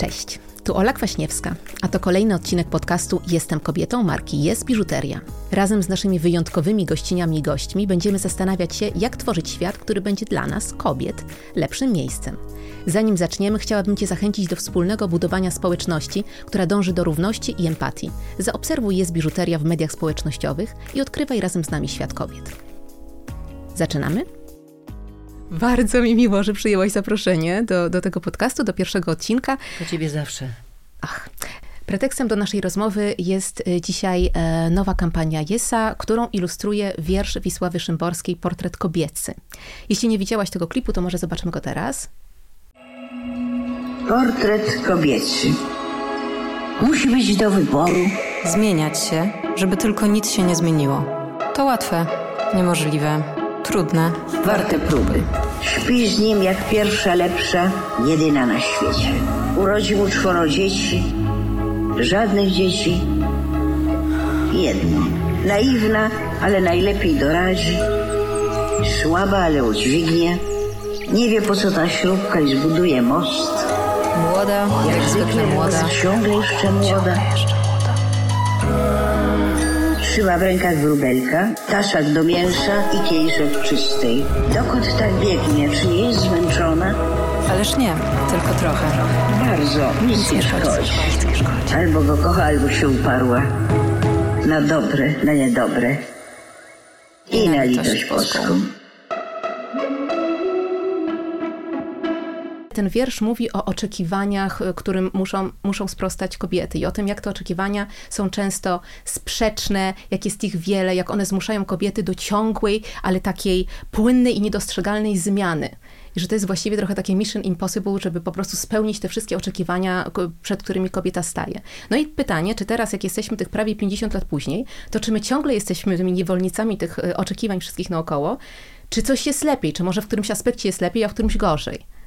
Cześć, tu Ola Kwaśniewska, a to kolejny odcinek podcastu Jestem kobietą marki Jest Biżuteria. Razem z naszymi wyjątkowymi gościniami i gośćmi będziemy zastanawiać się, jak tworzyć świat, który będzie dla nas, kobiet, lepszym miejscem. Zanim zaczniemy, chciałabym Cię zachęcić do wspólnego budowania społeczności, która dąży do równości i empatii. Zaobserwuj Jest Biżuteria w mediach społecznościowych i odkrywaj razem z nami świat kobiet. Zaczynamy? Bardzo mi miło, że przyjęłaś zaproszenie do, do tego podcastu, do pierwszego odcinka. To ciebie zawsze. Ach. Pretekstem do naszej rozmowy jest y, dzisiaj e, nowa kampania Jesa, którą ilustruje wiersz Wisławy Szymborskiej Portret kobiecy. Jeśli nie widziałaś tego klipu, to może zobaczymy go teraz. Portret kobiecy. Musi być do wyboru. Zmieniać się, żeby tylko nic się nie zmieniło. To łatwe, niemożliwe, trudne. Warte próby. Śpi z nim jak pierwsza lepsza, jedyna na świecie. Urodzi mu czworo dzieci. Żadnych dzieci. Jedno. Naiwna, ale najlepiej doradzi. Słaba, ale udźwignie. Nie wie po co ta śrubka i zbuduje most. Młoda, jak zwykle młoda. Ciągle jeszcze młoda. Trzyma w rękach wróbelka, taszak do mięsa i kieliszek czystej. Dokąd tak biegnie? Czy nie jest zmęczona? Ależ nie, tylko trochę. Bardzo, nic nie szkodzi. Albo go kocha, albo się uparła. Na dobre, na niedobre. I na litość boską. Ten wiersz mówi o oczekiwaniach, y, którym muszą, muszą sprostać kobiety i o tym, jak te oczekiwania są często sprzeczne, jak jest ich wiele, jak one zmuszają kobiety do ciągłej, ale takiej płynnej i niedostrzegalnej zmiany. I że to jest właściwie trochę takie mission impossible, żeby po prostu spełnić te wszystkie oczekiwania, przed którymi kobieta staje. No i pytanie, czy teraz, jak jesteśmy tych prawie 50 lat później, to czy my ciągle jesteśmy tymi niewolnicami tych y, oczekiwań wszystkich naokoło, czy coś jest lepiej, czy może w którymś aspekcie jest lepiej, a w którymś gorzej?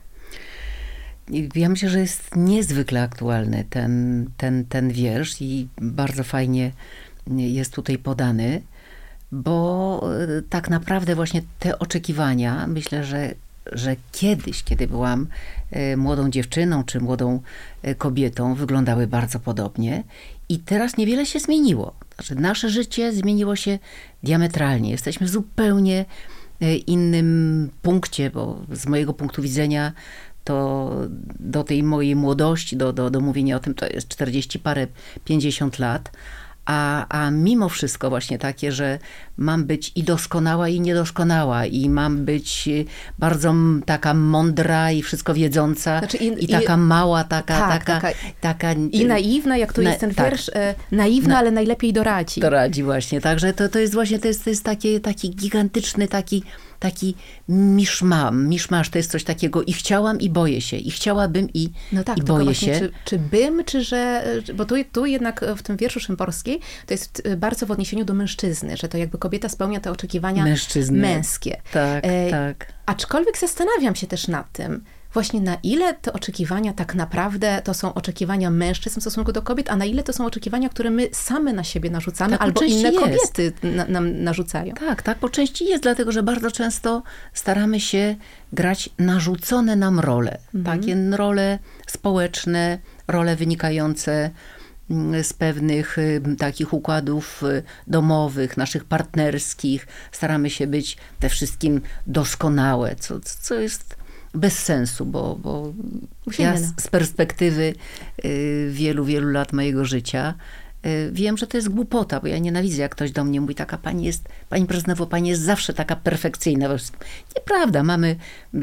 Ja myślę, że jest niezwykle aktualny ten, ten, ten wiersz i bardzo fajnie jest tutaj podany, bo e, tak naprawdę właśnie te oczekiwania, myślę, że, że kiedyś, kiedy byłam e, młodą dziewczyną czy młodą e, kobietą, wyglądały bardzo podobnie i teraz niewiele się zmieniło. Znaczy, nasze życie zmieniło się diametralnie. Jesteśmy zupełnie innym punkcie, bo z mojego punktu widzenia to do tej mojej młodości, do, do, do mówienia o tym, to jest 40 parę, 50 lat. A, a mimo wszystko właśnie takie, że mam być i doskonała, i niedoskonała, i mam być bardzo m- taka mądra i wszystko wiedząca, Znaczy i, i- i- taka mała, taka, Tak, taka, taka- taka, I naiwna, jak to Na- jest ten tak. wiersz, e, naiwna, Na- ale najlepiej doradzi. doradzi właśnie. Także to, to jest właśnie, to jest, to jest taki, taki gigantyczny, taki, taki miszmam, miszmasz, to jest coś takiego i chciałam i boję się, i chciałabym i, No tak, i boję właśnie, się. Czy, czy bym, czy że. Bo tu, tu jednak w tym wierszu Szymborskiej to jest e, bardzo w odniesieniu do mężczyzny, że to jakby kobieta spełnia te oczekiwania Mężczyzny. męskie. Tak, E, tak. Aczkolwiek zastanawiam się też nad tym, właśnie na ile te oczekiwania tak naprawdę to są oczekiwania mężczyzn w stosunku do kobiet, a na ile to są oczekiwania, które my same na siebie narzucamy, Tak albo inne jest. kobiety na, nam narzucają. Tak, tak, po części jest, dlatego że bardzo często staramy się grać narzucone nam role. Mhm. Takie role społeczne, role wynikające mm, z pewnych takich układów y, domowych, naszych partnerskich. Staramy się być we wszystkim doskonałe, co, co jest bez sensu, bo, bo ja z, z perspektywy y, wielu, wielu lat mojego życia y, wiem, że to jest głupota, bo ja nienawidzę, jak ktoś do mnie mówi, taka pani jest, pani prezydentowo, pani jest zawsze taka perfekcyjna. Nieprawda, mamy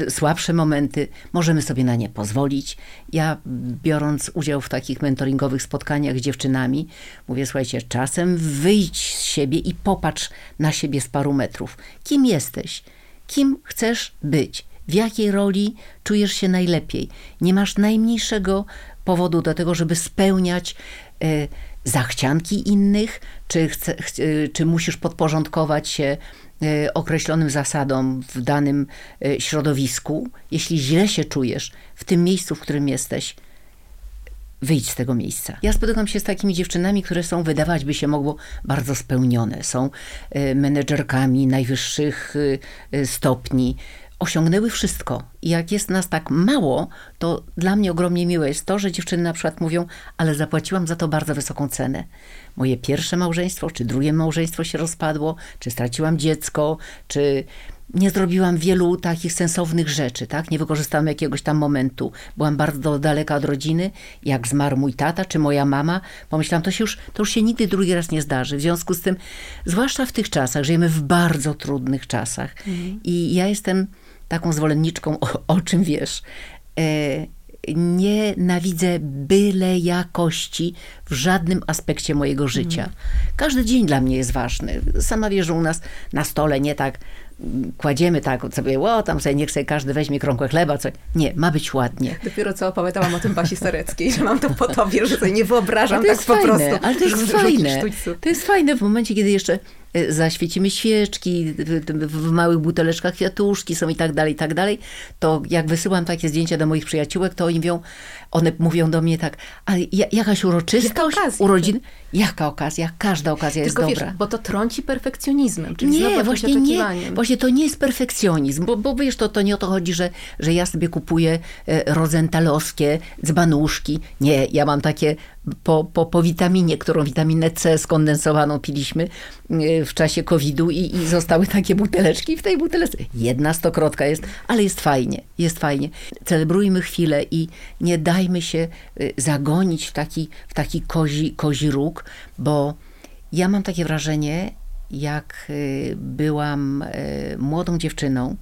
słabsze momenty, możemy sobie na nie pozwolić. Ja biorąc udział w takich mentoringowych spotkaniach z dziewczynami, mówię, słuchajcie, czasem wyjdź z siebie i popatrz na siebie z paru metrów. Kim jesteś? Kim chcesz być? W jakiej roli czujesz się najlepiej? Nie masz najmniejszego powodu do tego, żeby spełniać e, zachcianki innych, czy, chce, ch, e, czy musisz podporządkować się e, określonym zasadom w danym środowisku. Jeśli źle się czujesz w tym miejscu, w którym jesteś, wyjdź z tego miejsca. Ja spotykam się z takimi dziewczynami, które są, wydawać by się mogło, bardzo spełnione. Są menedżerkami najwyższych stopni. Osiągnęły wszystko. I jak jest nas tak mało, to dla mnie ogromnie miłe jest to, że dziewczyny na przykład mówią, ale zapłaciłam za to bardzo wysoką cenę. Moje pierwsze małżeństwo, czy drugie małżeństwo się rozpadło, czy straciłam dziecko, czy nie zrobiłam wielu takich sensownych rzeczy, tak? Nie wykorzystałam jakiegoś tam momentu. Byłam bardzo daleka od rodziny. Jak zmarł mój tata czy moja mama, pomyślałam, to, się już, to już się nigdy drugi raz nie zdarzy. W związku z tym, zwłaszcza w tych czasach, żyjemy w bardzo trudnych czasach. Mhm. I ja jestem taką zwolenniczką, o, o czym wiesz. E, nienawidzę byle jakości w żadnym aspekcie mojego życia. Mhm. Każdy dzień dla mnie jest ważny. Sama wiesz, że u nas na stole nie tak kładziemy tak sobie, o tam sobie niech sobie każdy weźmie krągłę chleba, coś. Nie, ma być ładnie. Dopiero co opowiadałam o tym Basi Stareckiej, że mam to po tobie, że sobie nie wyobrażam tak po fajne, prostu. Ale to jest fajne. To jest fajne w momencie, kiedy jeszcze zaświecimy świeczki, w małych buteleczkach kwiatuszki są i tak dalej, i tak dalej, to jak wysyłam takie zdjęcia do moich przyjaciółek, to oni mówią, one mówią do mnie tak, ale jakaś uroczystość, Jaka urodzin, jaka okazja, każda okazja Tylko jest dobra. Wiesz, bo to trąci perfekcjonizmem, czyli nie, właśnie nie, właśnie to nie jest perfekcjonizm, bo, bo wiesz, to, to nie o to chodzi, że, że ja sobie kupuję e, rodzentalowskie dzbanuszki. Nie, ja mam takie po, po, po witaminie, którą witaminę C skondensowaną piliśmy e, w czasie COVID-u i, i zostały takie buteleczki. W tej buteleczce jedna stokrotka jest, ale jest fajnie, jest fajnie. Celebrujmy chwilę i nie dajmy się e, zagonić w taki, w taki kozi, kozi róg, bo ja mam takie wrażenie, jak y, byłam y, młodą dziewczyną,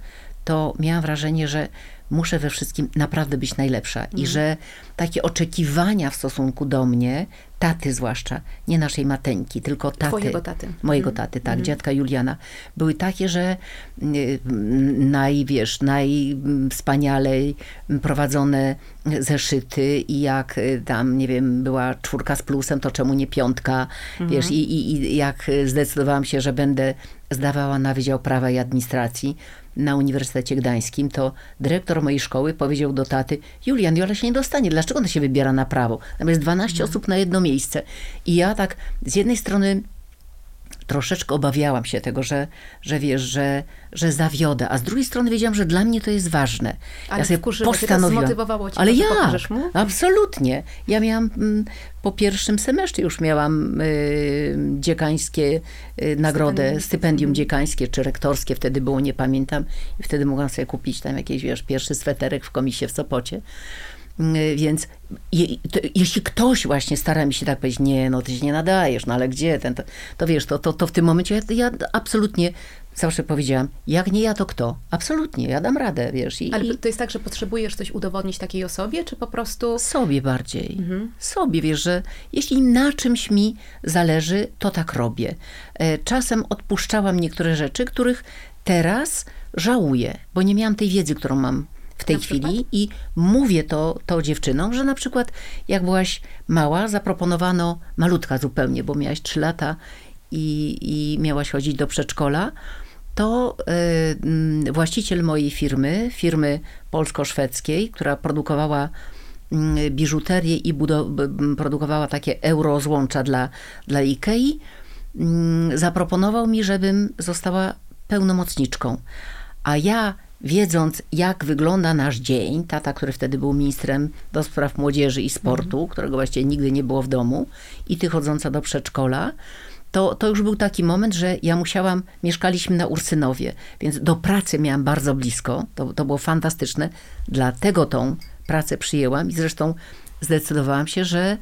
to miałam wrażenie, że muszę we wszystkim naprawdę być najlepsza mm. i mhm. że takie oczekiwania w stosunku do mnie, taty zwłaszcza, nie naszej mateńki, tylko taty. Twojego taty. Mojego mm. taty, tak, mm. dziadka Juliana, były takie, że y, naj, wiesz, najwspanialej prowadzone zeszyty i jak y, tam, nie wiem, była czwórka z plusem, to czemu nie piątka, mm. wiesz, i, i, i jak zdecydowałam się, że będę zdawała na Wydział Prawa i Administracji, na Uniwersytecie Gdańskim, to dyrektor mojej szkoły powiedział do taty, Julian, Jola się nie dostanie, dlaczego ona się wybiera na prawo? Tam jest 12 mhm. osób na jedno miejsce. I ja tak z jednej strony troszeczkę obawiałam się tego, że, że wiesz, że, że zawiodę, a z drugiej strony wiedziałam, że dla mnie to jest ważne. Ale ja sobie postanowiłam. zmotywowało cię, Ale ja, absolutnie. Ja miałam mm, po pierwszym semestrze już miałam y, dziekańskie y, nagrodę, stypendium. stypendium dziekańskie czy rektorskie, wtedy było, nie pamiętam. I wtedy mogłam sobie kupić tam jakiś, wiesz, pierwszy sweterek w komisie w Sopocie. Y, więc je, to, jeśli ktoś właśnie stara mi się tak powiedzieć, nie, no ty się nie nadajesz, no ale gdzie ten, to, to wiesz, to, to, to w tym momencie ja, ja absolutnie zawsze powiedziałam, jak nie ja, to kto? Absolutnie, ja dam radę, wiesz. I, Ale to jest tak, że potrzebujesz coś udowodnić takiej osobie, czy po prostu... Sobie bardziej. Mhm. Sobie, wiesz, że jeśli na czymś mi zależy, to tak robię. E, czasem odpuszczałam niektóre rzeczy, których teraz żałuję, bo nie miałam tej wiedzy, którą mam w tej chwili i mówię to, to dziewczynom, że na przykład jak byłaś mała, zaproponowano, malutka zupełnie, bo miałaś 3 lata i, i miałaś chodzić do przedszkola, to y, właściciel mojej firmy, firmy polsko-szwedzkiej, która produkowała y, biżuterię i produkowała takie eurozłącza dla, dla Ikei, y, zaproponował mi, żebym została pełnomocniczką. A ja wiedząc, jak wygląda nasz dzień, tata, który wtedy był ministrem do spraw młodzieży i sportu, mhm. którego właściwie nigdy nie było w domu, i ty chodząca do przedszkola, to, to już był taki moment, że ja musiałam, mieszkaliśmy na Ursynowie, więc do pracy miałam bardzo blisko. To, to było fantastyczne. Dlatego tą pracę przyjęłam i zresztą zdecydowałam się, że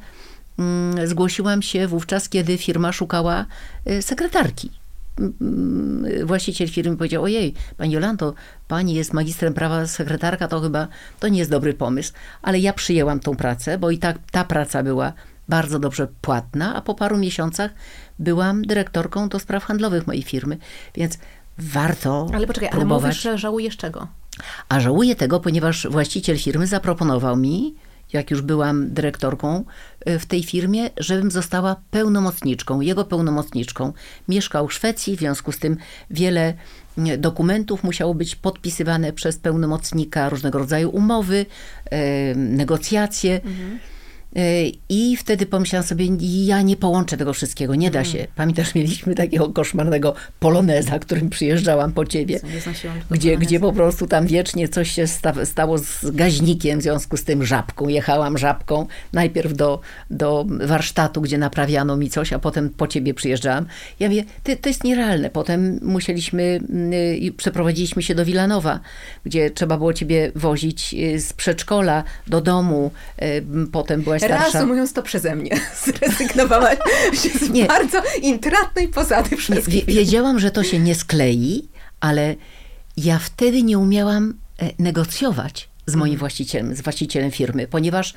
mm, zgłosiłam się wówczas, kiedy firma szukała y, sekretarki. Mm, właściciel firmy powiedział, ojej, pani Jolanto, pani jest magistrem prawa, sekretarka, to chyba to nie jest dobry pomysł. Ale ja przyjęłam tą pracę, bo i tak ta praca była bardzo dobrze płatna, a po paru miesiącach byłam dyrektorką do spraw handlowych mojej firmy, więc warto Ale poczekaj, próbować. ale mówisz, że żałujesz czego? A żałuję tego, ponieważ właściciel firmy zaproponował mi, jak już byłam dyrektorką y, w tej firmie, żebym została pełnomocniczką, jego pełnomocniczką. Mieszkał w Szwecji, w związku z tym wiele dokumentów musiało być podpisywane przez pełnomocnika, różnego rodzaju umowy, y, negocjacje. Mhm. I wtedy pomyślałam sobie, ja nie połączę tego wszystkiego, nie da się. Pamiętasz, mieliśmy takiego koszmarnego poloneza, którym przyjeżdżałam po ciebie, gdzie, gdzie po prostu tam wiecznie coś się sta, stało z gaźnikiem, w związku z tym żabką. Jechałam żabką najpierw do, do warsztatu, gdzie naprawiano mi coś, a potem po ciebie przyjeżdżałam. Ja mówię, to, to jest nierealne. Potem musieliśmy, y, przeprowadziliśmy się do Wilanowa, gdzie trzeba było ciebie wozić y, z przedszkola do domu. Y, potem byłaś starsza. Reasumując to przeze mnie, zrezygnowałaś z nie. bardzo intratnej posady wszystkich. Wiedziałam, że to się nie sklei, ale ja wtedy nie umiałam e, negocjować z moim mhm. właścicielem, z właścicielem firmy, ponieważ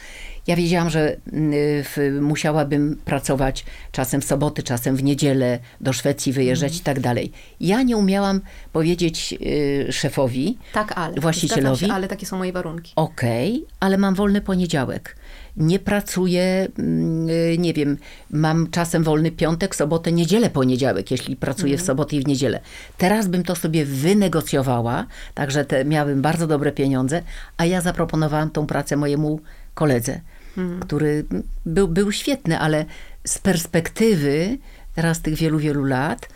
ja wiedziałam, że w, musiałabym pracować czasem w soboty, czasem w niedzielę, do Szwecji wyjeżdżać mm. i tak dalej. Ja nie umiałam powiedzieć y, szefowi, tak, ale, właścicielowi. Się, ale takie są moje warunki. Okej, okay, ale mam wolny poniedziałek nie pracuję, mm, y, nie wiem, mam czasem wolny piątek, sobotę, niedzielę, poniedziałek, jeśli pracuję w mhm. sobotę i w niedzielę. Teraz bym to sobie wynegocjowała, także te, miałabym bardzo dobre pieniądze, a ja zaproponowałam tą pracę mojemu koledze, mhm. który był, był świetny, ale z perspektywy teraz tych wielu, wielu lat,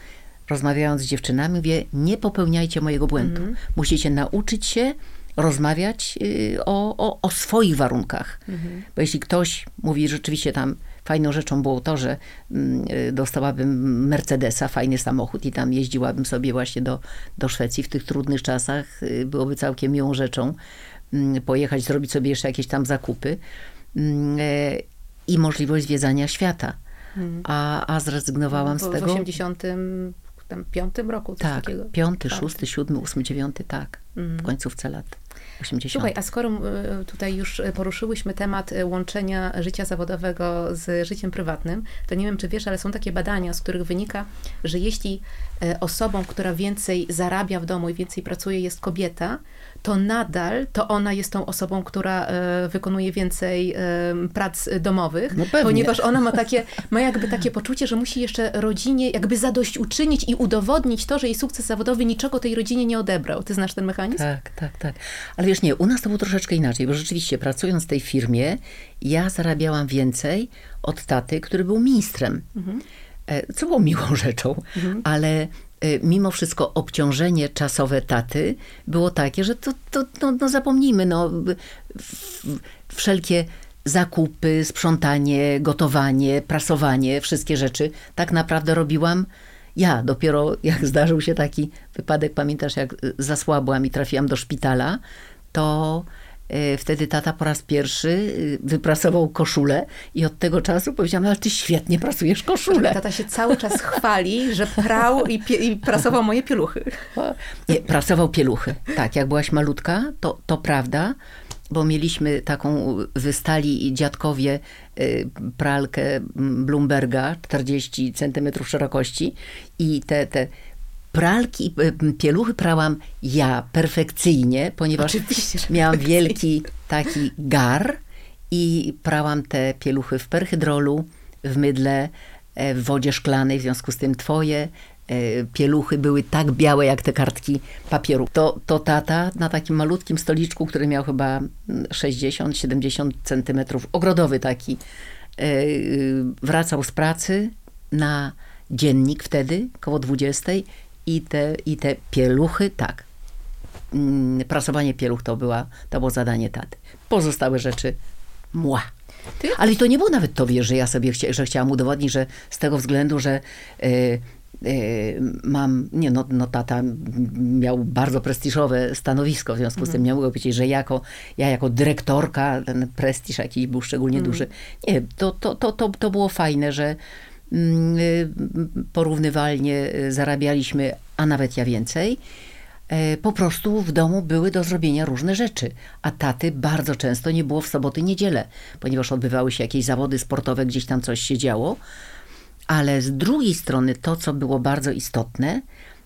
rozmawiając z dziewczynami, mówię, nie popełniajcie mojego błędu. Mhm. Musicie nauczyć się rozmawiać y, o, o, o swoich warunkach. Mhm. Bo jeśli ktoś mówi rzeczywiście tam, fajną rzeczą było to, że mm, y, dostałabym Mercedesa, fajny samochód i tam jeździłabym sobie właśnie do, do Szwecji w tych trudnych czasach, y, byłoby całkiem miłą rzeczą mm, pojechać, zrobić sobie jeszcze jakieś tam zakupy mm, e, i możliwość zwiedzania świata. Mhm. A, a zrezygnowałam z tego. W 80 tam piątym roku. Tak, takiego. piąty, tak. szósty, siódmy, ósmy, dziewiąty, tak. W końcówce lat. 80. Słuchaj, a skoro e, tutaj już poruszyłyśmy temat e, łączenia życia zawodowego z życiem prywatnym, to nie wiem, czy wiesz, ale są takie badania, z których wynika, że jeśli e, osobą, która więcej zarabia w domu i więcej pracuje, jest kobieta, to nadal to ona jest tą osobą, która e, wykonuje więcej e, prac domowych, no ponieważ ona ma takie, ma jakby takie poczucie, że musi jeszcze rodzinie jakby zadośćuczynić i udowodnić to, że jej sukces zawodowy niczego tej rodzinie nie odebrał. Ty znasz ten mechanizm? Tak, tak, tak. Ale wiesz, nie, u nas to było troszeczkę inaczej, bo rzeczywiście pracując w tej firmie, ja zarabiałam więcej od taty, który był ministrem. Mhm. E, co było miłą rzeczą, mhm. ale Y, mimo wszystko obciążenie czasowe taty było takie, że to, to no, no zapomnijmy, no, wszelkie zakupy, sprzątanie, gotowanie, prasowanie, wszystkie rzeczy tak naprawdę robiłam ja. Dopiero jak zdarzył się taki wypadek, pamiętasz, jak zasłabłam i trafiłam do szpitala, to E, wtedy tata po raz pierwszy y, wyprasował koszulę i od tego czasu powiedziałam, ale ty świetnie prasujesz koszulę. Tata się cały czas chwali, że prał i, i prasował moje pieluchy. Nie, prasował pieluchy. Tak, jak byłaś malutka, to, to prawda, bo mieliśmy taką, wystali dziadkowie y, pralkę Bloomberga 40 centymetrów szerokości i te, te pralki, e, pieluchy prałam ja perfekcyjnie, ponieważ Oczywiście, miałam wielki taki gar i prałam te pieluchy w perhydrolu, w mydle, e, w wodzie szklanej, w związku z tym twoje e, pieluchy były tak białe jak te kartki papieru. To, to tata na takim malutkim stoliczku, który miał chyba 60-70 centymetrów, ogrodowy taki, wracał z pracy na dziennik wtedy, koło 20 i te, i te pieluchy, tak. Mm, prasowanie pieluch to, była, to było zadanie taty. Pozostałe rzeczy, mła. Ale to nie było nawet tobie, że ja sobie chcia, że chciałam udowodnić, że z tego względu, że yy, mam, nie no, no tata miał bardzo prestiżowe stanowisko, w związku z tym mhm. nie mogę powiedzieć, że jako, ja jako dyrektorka, ten prestiż jakiś był szczególnie mm. duży. Nie, to, to, to, to, to było fajne, że Mm, y, porównywalnie y, zarabialiśmy, a nawet ja więcej. E, po prostu w domu były do zrobienia różne rzeczy, a taty bardzo często nie było w soboty, niedzielę, ponieważ odbywały się jakieś zawody sportowe, gdzieś tam coś się działo. Ale z drugiej strony to, co było bardzo istotne,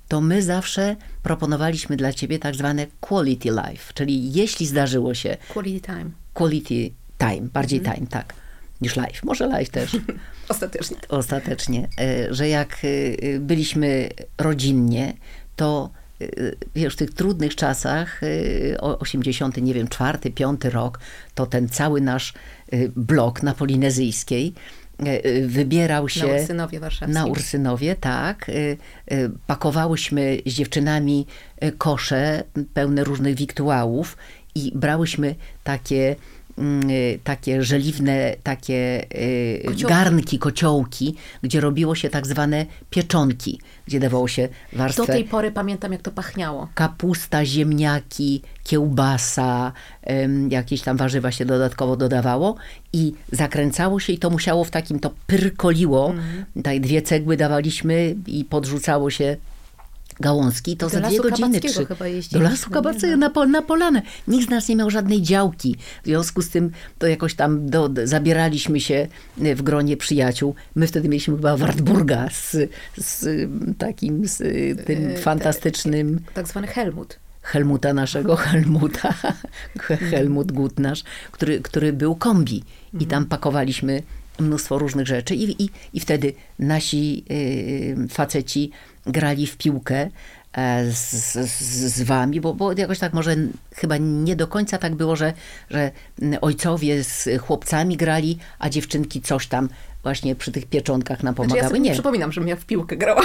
to my zawsze proponowaliśmy dla ciebie tak zwane quality life, czyli jeśli zdarzyło się... Quality time. Quality time, bardziej mm. time, tak niż live. Może live też. Ostatecznie. Ostatecznie. E, że jak e, byliśmy rodzinnie, to y, wiesz, w tych trudnych czasach, y, o- 80, nie wiem, czwarty, piąty rok, to ten cały nasz blok na Polinezyjskiej wybierał się... Na Ursynowie Warszawskim. Na Ursynowie, tak. Pakowałyśmy z dziewczynami kosze pełne różnych wiktuałów i brałyśmy takie takie żeliwne, takie y, Kociołki. garnki, kociołki, gdzie robiło się tak zwane pieczonki, gdzie dawało się Do warstwę tej pory pamiętam, jak to pachniało. kapusta, ziemniaki, kiełbasa, jakieś tam warzywa się dodatkowo dodawało i zakręcało się i to musiało w takim, to pyrkoliło, Mhm. tak dwie cegły dawaliśmy i podrzucało się gałązki, to Do za dwie godziny, trzy. Do lasu kabackiego, na, po, na polanę. Nikt z nas nie miał żadnej działki. W związku z tym to jakoś tam do, zabieraliśmy się e, w gronie przyjaciół. My wtedy mieliśmy chyba Wartburga z, z takim, z e, tym fantastycznym Tak zwany Helmut. Helmuta naszego, Helmuta, Helmut Gutnasz, który, który był kombi i tam pakowaliśmy mnóstwo różnych rzeczy i, i, i wtedy nasi y, faceci grali w piłkę e, z, z, z wami, bo, bo jakoś tak może chyba nie do końca tak było, że, że ojcowie z chłopcami grali, a dziewczynki coś tam właśnie przy tych pieczątkach nam Znaczy, ja pomagały. nie przypominam, żebym ja w piłkę grała.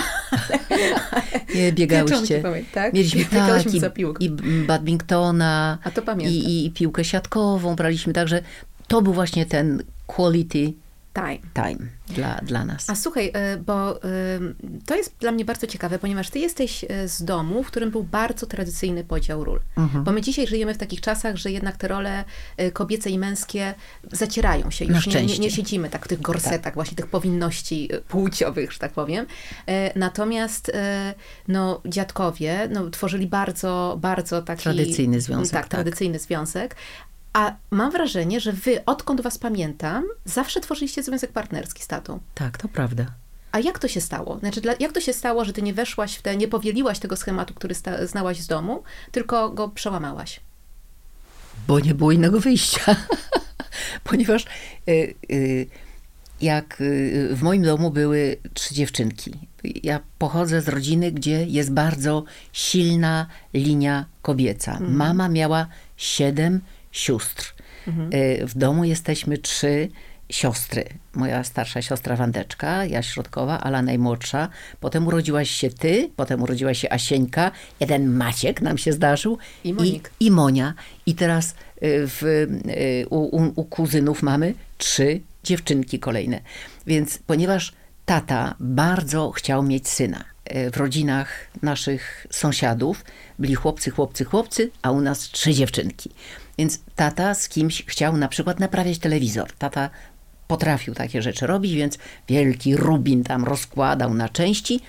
nie biegałyście. Tak? Mieliśmy tak, i, za piłką. i badmintona, A to pamiętam. i, i piłkę siatkową braliśmy, także to był właśnie ten quality Time. time dla, dla nas. A słuchaj, y, bo y, to jest dla mnie bardzo ciekawe, ponieważ ty jesteś y, z domu, w którym był bardzo tradycyjny podział ról. Mhm. Bo my dzisiaj żyjemy w takich czasach, że jednak te role kobiece i męskie zacierają się. Już nie, nie, nie siedzimy tak w tych gorsetach, właśnie tych powinności płciowych, że tak powiem. Natomiast no, dziadkowie no, tworzyli bardzo, bardzo taki... Tradycyjny związek, Tak, tak. tradycyjny związek. A mam wrażenie, że wy, odkąd was pamiętam, zawsze tworzyliście związek partnerski z tatą. Tak, to prawda. A jak to się stało? Znaczy, dla, jak to się stało, że ty nie weszłaś w te, nie powieliłaś tego schematu, który sta, znałaś z domu, tylko go przełamałaś? Bo nie było innego wyjścia. Ponieważ y, y, jak y, w moim domu były trzy dziewczynki. Ja pochodzę z rodziny, gdzie jest bardzo silna linia kobieca. Mama miała siedem sióstr. Y, W domu jesteśmy trzy siostry. Moja starsza siostra Wandeczka, ja środkowa, Ala najmłodsza. Potem urodziłaś się ty, potem urodziła się Asieńka, jeden Maciek nam się zdarzył. I Monik. I, i Monia. I teraz y, w, y, u, u, u kuzynów mamy trzy dziewczynki kolejne. Więc ponieważ tata bardzo chciał mieć syna, w rodzinach naszych sąsiadów byli chłopcy, chłopcy, chłopcy, a u nas trzy dziewczynki. Więc tata z kimś chciał na przykład naprawiać telewizor. Tata potrafił takie rzeczy robić, więc wielki rubin tam rozkładał na części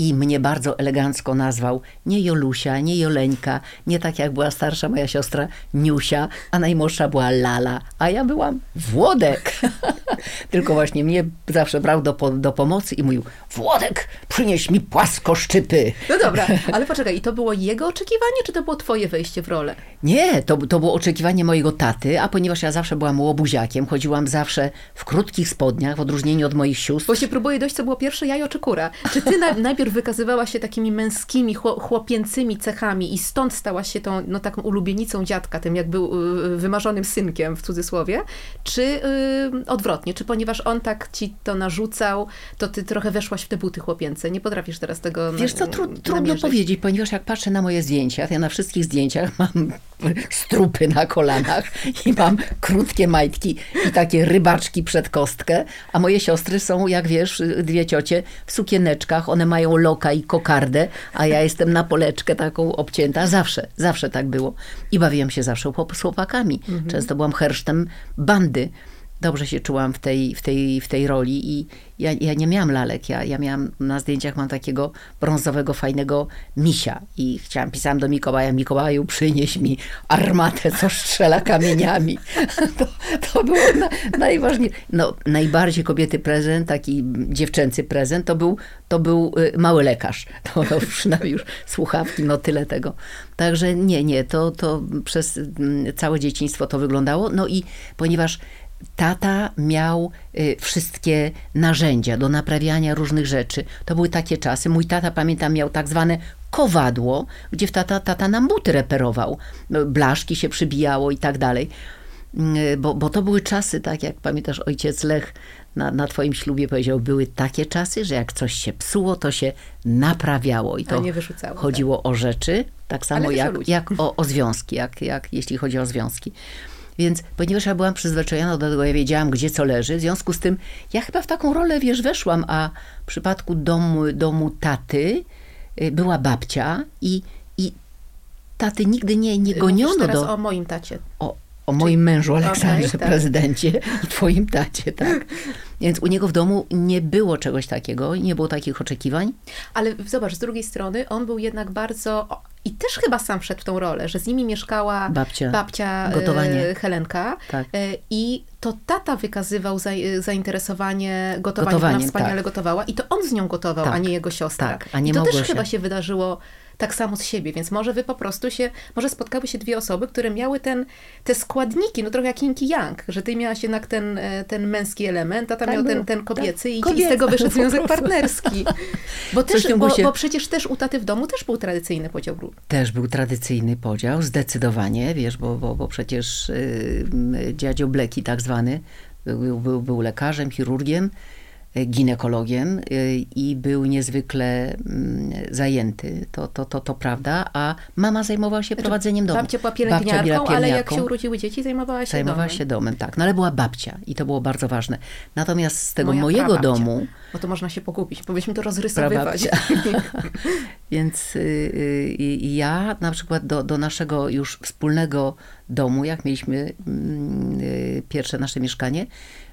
i mnie bardzo elegancko nazwał nie Jolusia, nie Joleńka, nie tak jak była starsza moja siostra Niusia, a najmłodsza była Lala, a ja byłam Włodek. Tylko właśnie mnie zawsze brał do, po, do pomocy i mówił, Włodek, przynieś mi płaskoszczypy. No dobra, ale poczekaj, i to było jego oczekiwanie, czy to było twoje wejście w rolę? Nie, to, to było oczekiwanie mojego taty, a ponieważ ja zawsze byłam łobuziakiem, chodziłam zawsze w krótkich spodniach, w odróżnieniu od moich sióstr. Bo się próbuję dojść, co było pierwsze jajo czy kura. Czy ty na, najpierw wykazywałaś się takimi męskimi, chło, chłopięcymi cechami i stąd stałaś się tą no, taką ulubienicą dziadka, tym jak był y, wymarzonym synkiem w cudzysłowie, czy y, odwrotnie, czy ponieważ on tak ci to narzucał, to ty trochę weszłaś w te buty chłopięce? Nie potrafisz teraz tego Wiesz co, tru, trudno powiedzieć, ponieważ jak patrzę na moje zdjęcia, to ja na wszystkich zdjęciach mam strupy na kolanach i mam krótkie majtki i takie rybaczki przed kostkę, a moje siostry są, jak wiesz, dwie ciocie w sukieneczkach, one mają loka i kokardę, a ja jestem na poleczkę taką obcięta. Zawsze, zawsze tak było. I bawiłam się zawsze chłopakami. Często byłam hersztem bandy. Dobrze się czułam w tej, w tej, w tej roli i ja, ja nie miałam lalek. Ja, ja miałam, na zdjęciach mam takiego brązowego, fajnego misia i chciałam, pisałam do Mikołaja, Mikołaju przynieś mi armatę, co strzela kamieniami. To, to było na, najważniejsze. No, najbardziej kobiety prezent, taki dziewczęcy prezent, to był, to był y, mały lekarz. To, to przynajmniej już słuchawki, no tyle tego. Także nie, nie, to, to przez mm, całe dzieciństwo to wyglądało. No i ponieważ tata miał y, wszystkie narzędzia do naprawiania różnych rzeczy. To były takie czasy. Mój tata, pamiętam, miał tak zwane kowadło, gdzie w tata, tata nam buty reperował. No, Blaszki się przybijało i tak dalej. Y, Bo, bo to były czasy, tak jak pamiętasz, ojciec Lech na, na twoim ślubie powiedział, były takie czasy, że jak coś się psuło, to się naprawiało. I to tak. chodziło o rzeczy, tak samo jak, jak o, o związki, jak, jak jeśli chodzi o związki. Więc ponieważ ja byłam przyzwyczajona do tego, ja wiedziałam, gdzie co leży, w związku z tym ja chyba w taką rolę, wiesz, weszłam, a w przypadku domu, domu taty y, była babcia i, i taty nigdy nie, nie Mówisz goniono teraz do... o moim tacie. O, o moim mężu Aleksandrze, Okej, tak. prezydencie i twoim tacie, tak. Więc u niego w domu nie było czegoś takiego, nie było takich oczekiwań. Ale zobacz, z drugiej strony on był jednak bardzo. I też chyba sam wszedł w tą rolę, że z nimi mieszkała Babcia, babcia gotowanie. e, Helenka. Tak. E, I to tata wykazywał za, e, zainteresowanie gotowaniem. Gotowaniem, Ona wspaniale tak. gotowała. I to on z nią gotował, Tak, a nie jego siostra. tak, a nie I to też Małgosia. chyba się wydarzyło tak samo z siebie, więc może wy po prostu się, może spotkały się dwie osoby, które miały ten, te składniki, no trochę jak Yin Yang, że ty miałaś jednak ten, e, ten męski element, a ta Tak miał ten, ten kobiecy Tak, i, i z tego wyszedł związek partnerski. Bo, też, bo, bo przecież też u taty w domu też był tradycyjny podział ról. Też był tradycyjny podział, zdecydowanie, wiesz, bo, bo, bo przecież y, dziadzio Bleki tak zwany był, był, był lekarzem, chirurgiem, ginekologiem y, i był niezwykle mm, zajęty, to, to, to, to prawda, a mama zajmowała się prowadzeniem domu. Babcia była Babcia pielęgniarką, była ale jak się urodziły dzieci, zajmowała się Zajmowała domem. się domem, tak. No ale była babcia i to było bardzo ważne. Natomiast z tego Moja mojego prababcia. domu, Bo to można się pogubić, powinniśmy to rozrysowywać. Więc y, y, y, ja na przykład do, do naszego już wspólnego domu, jak mieliśmy mm, y, pierwsze nasze mieszkanie,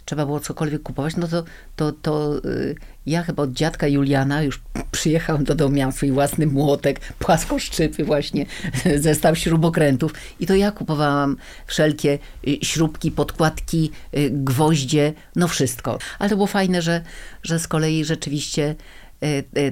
trzeba było cokolwiek kupować, no to, to, to y, ja chyba od dziadka Juliana już przyjechałam do domu, miałam swój własny młotek, płaskoszczypy właśnie, zestaw śrubokrętów i to ja kupowałam wszelkie y, śrubki, podkładki, y, gwoździe, no wszystko. Ale to było fajne, że, że z kolei rzeczywiście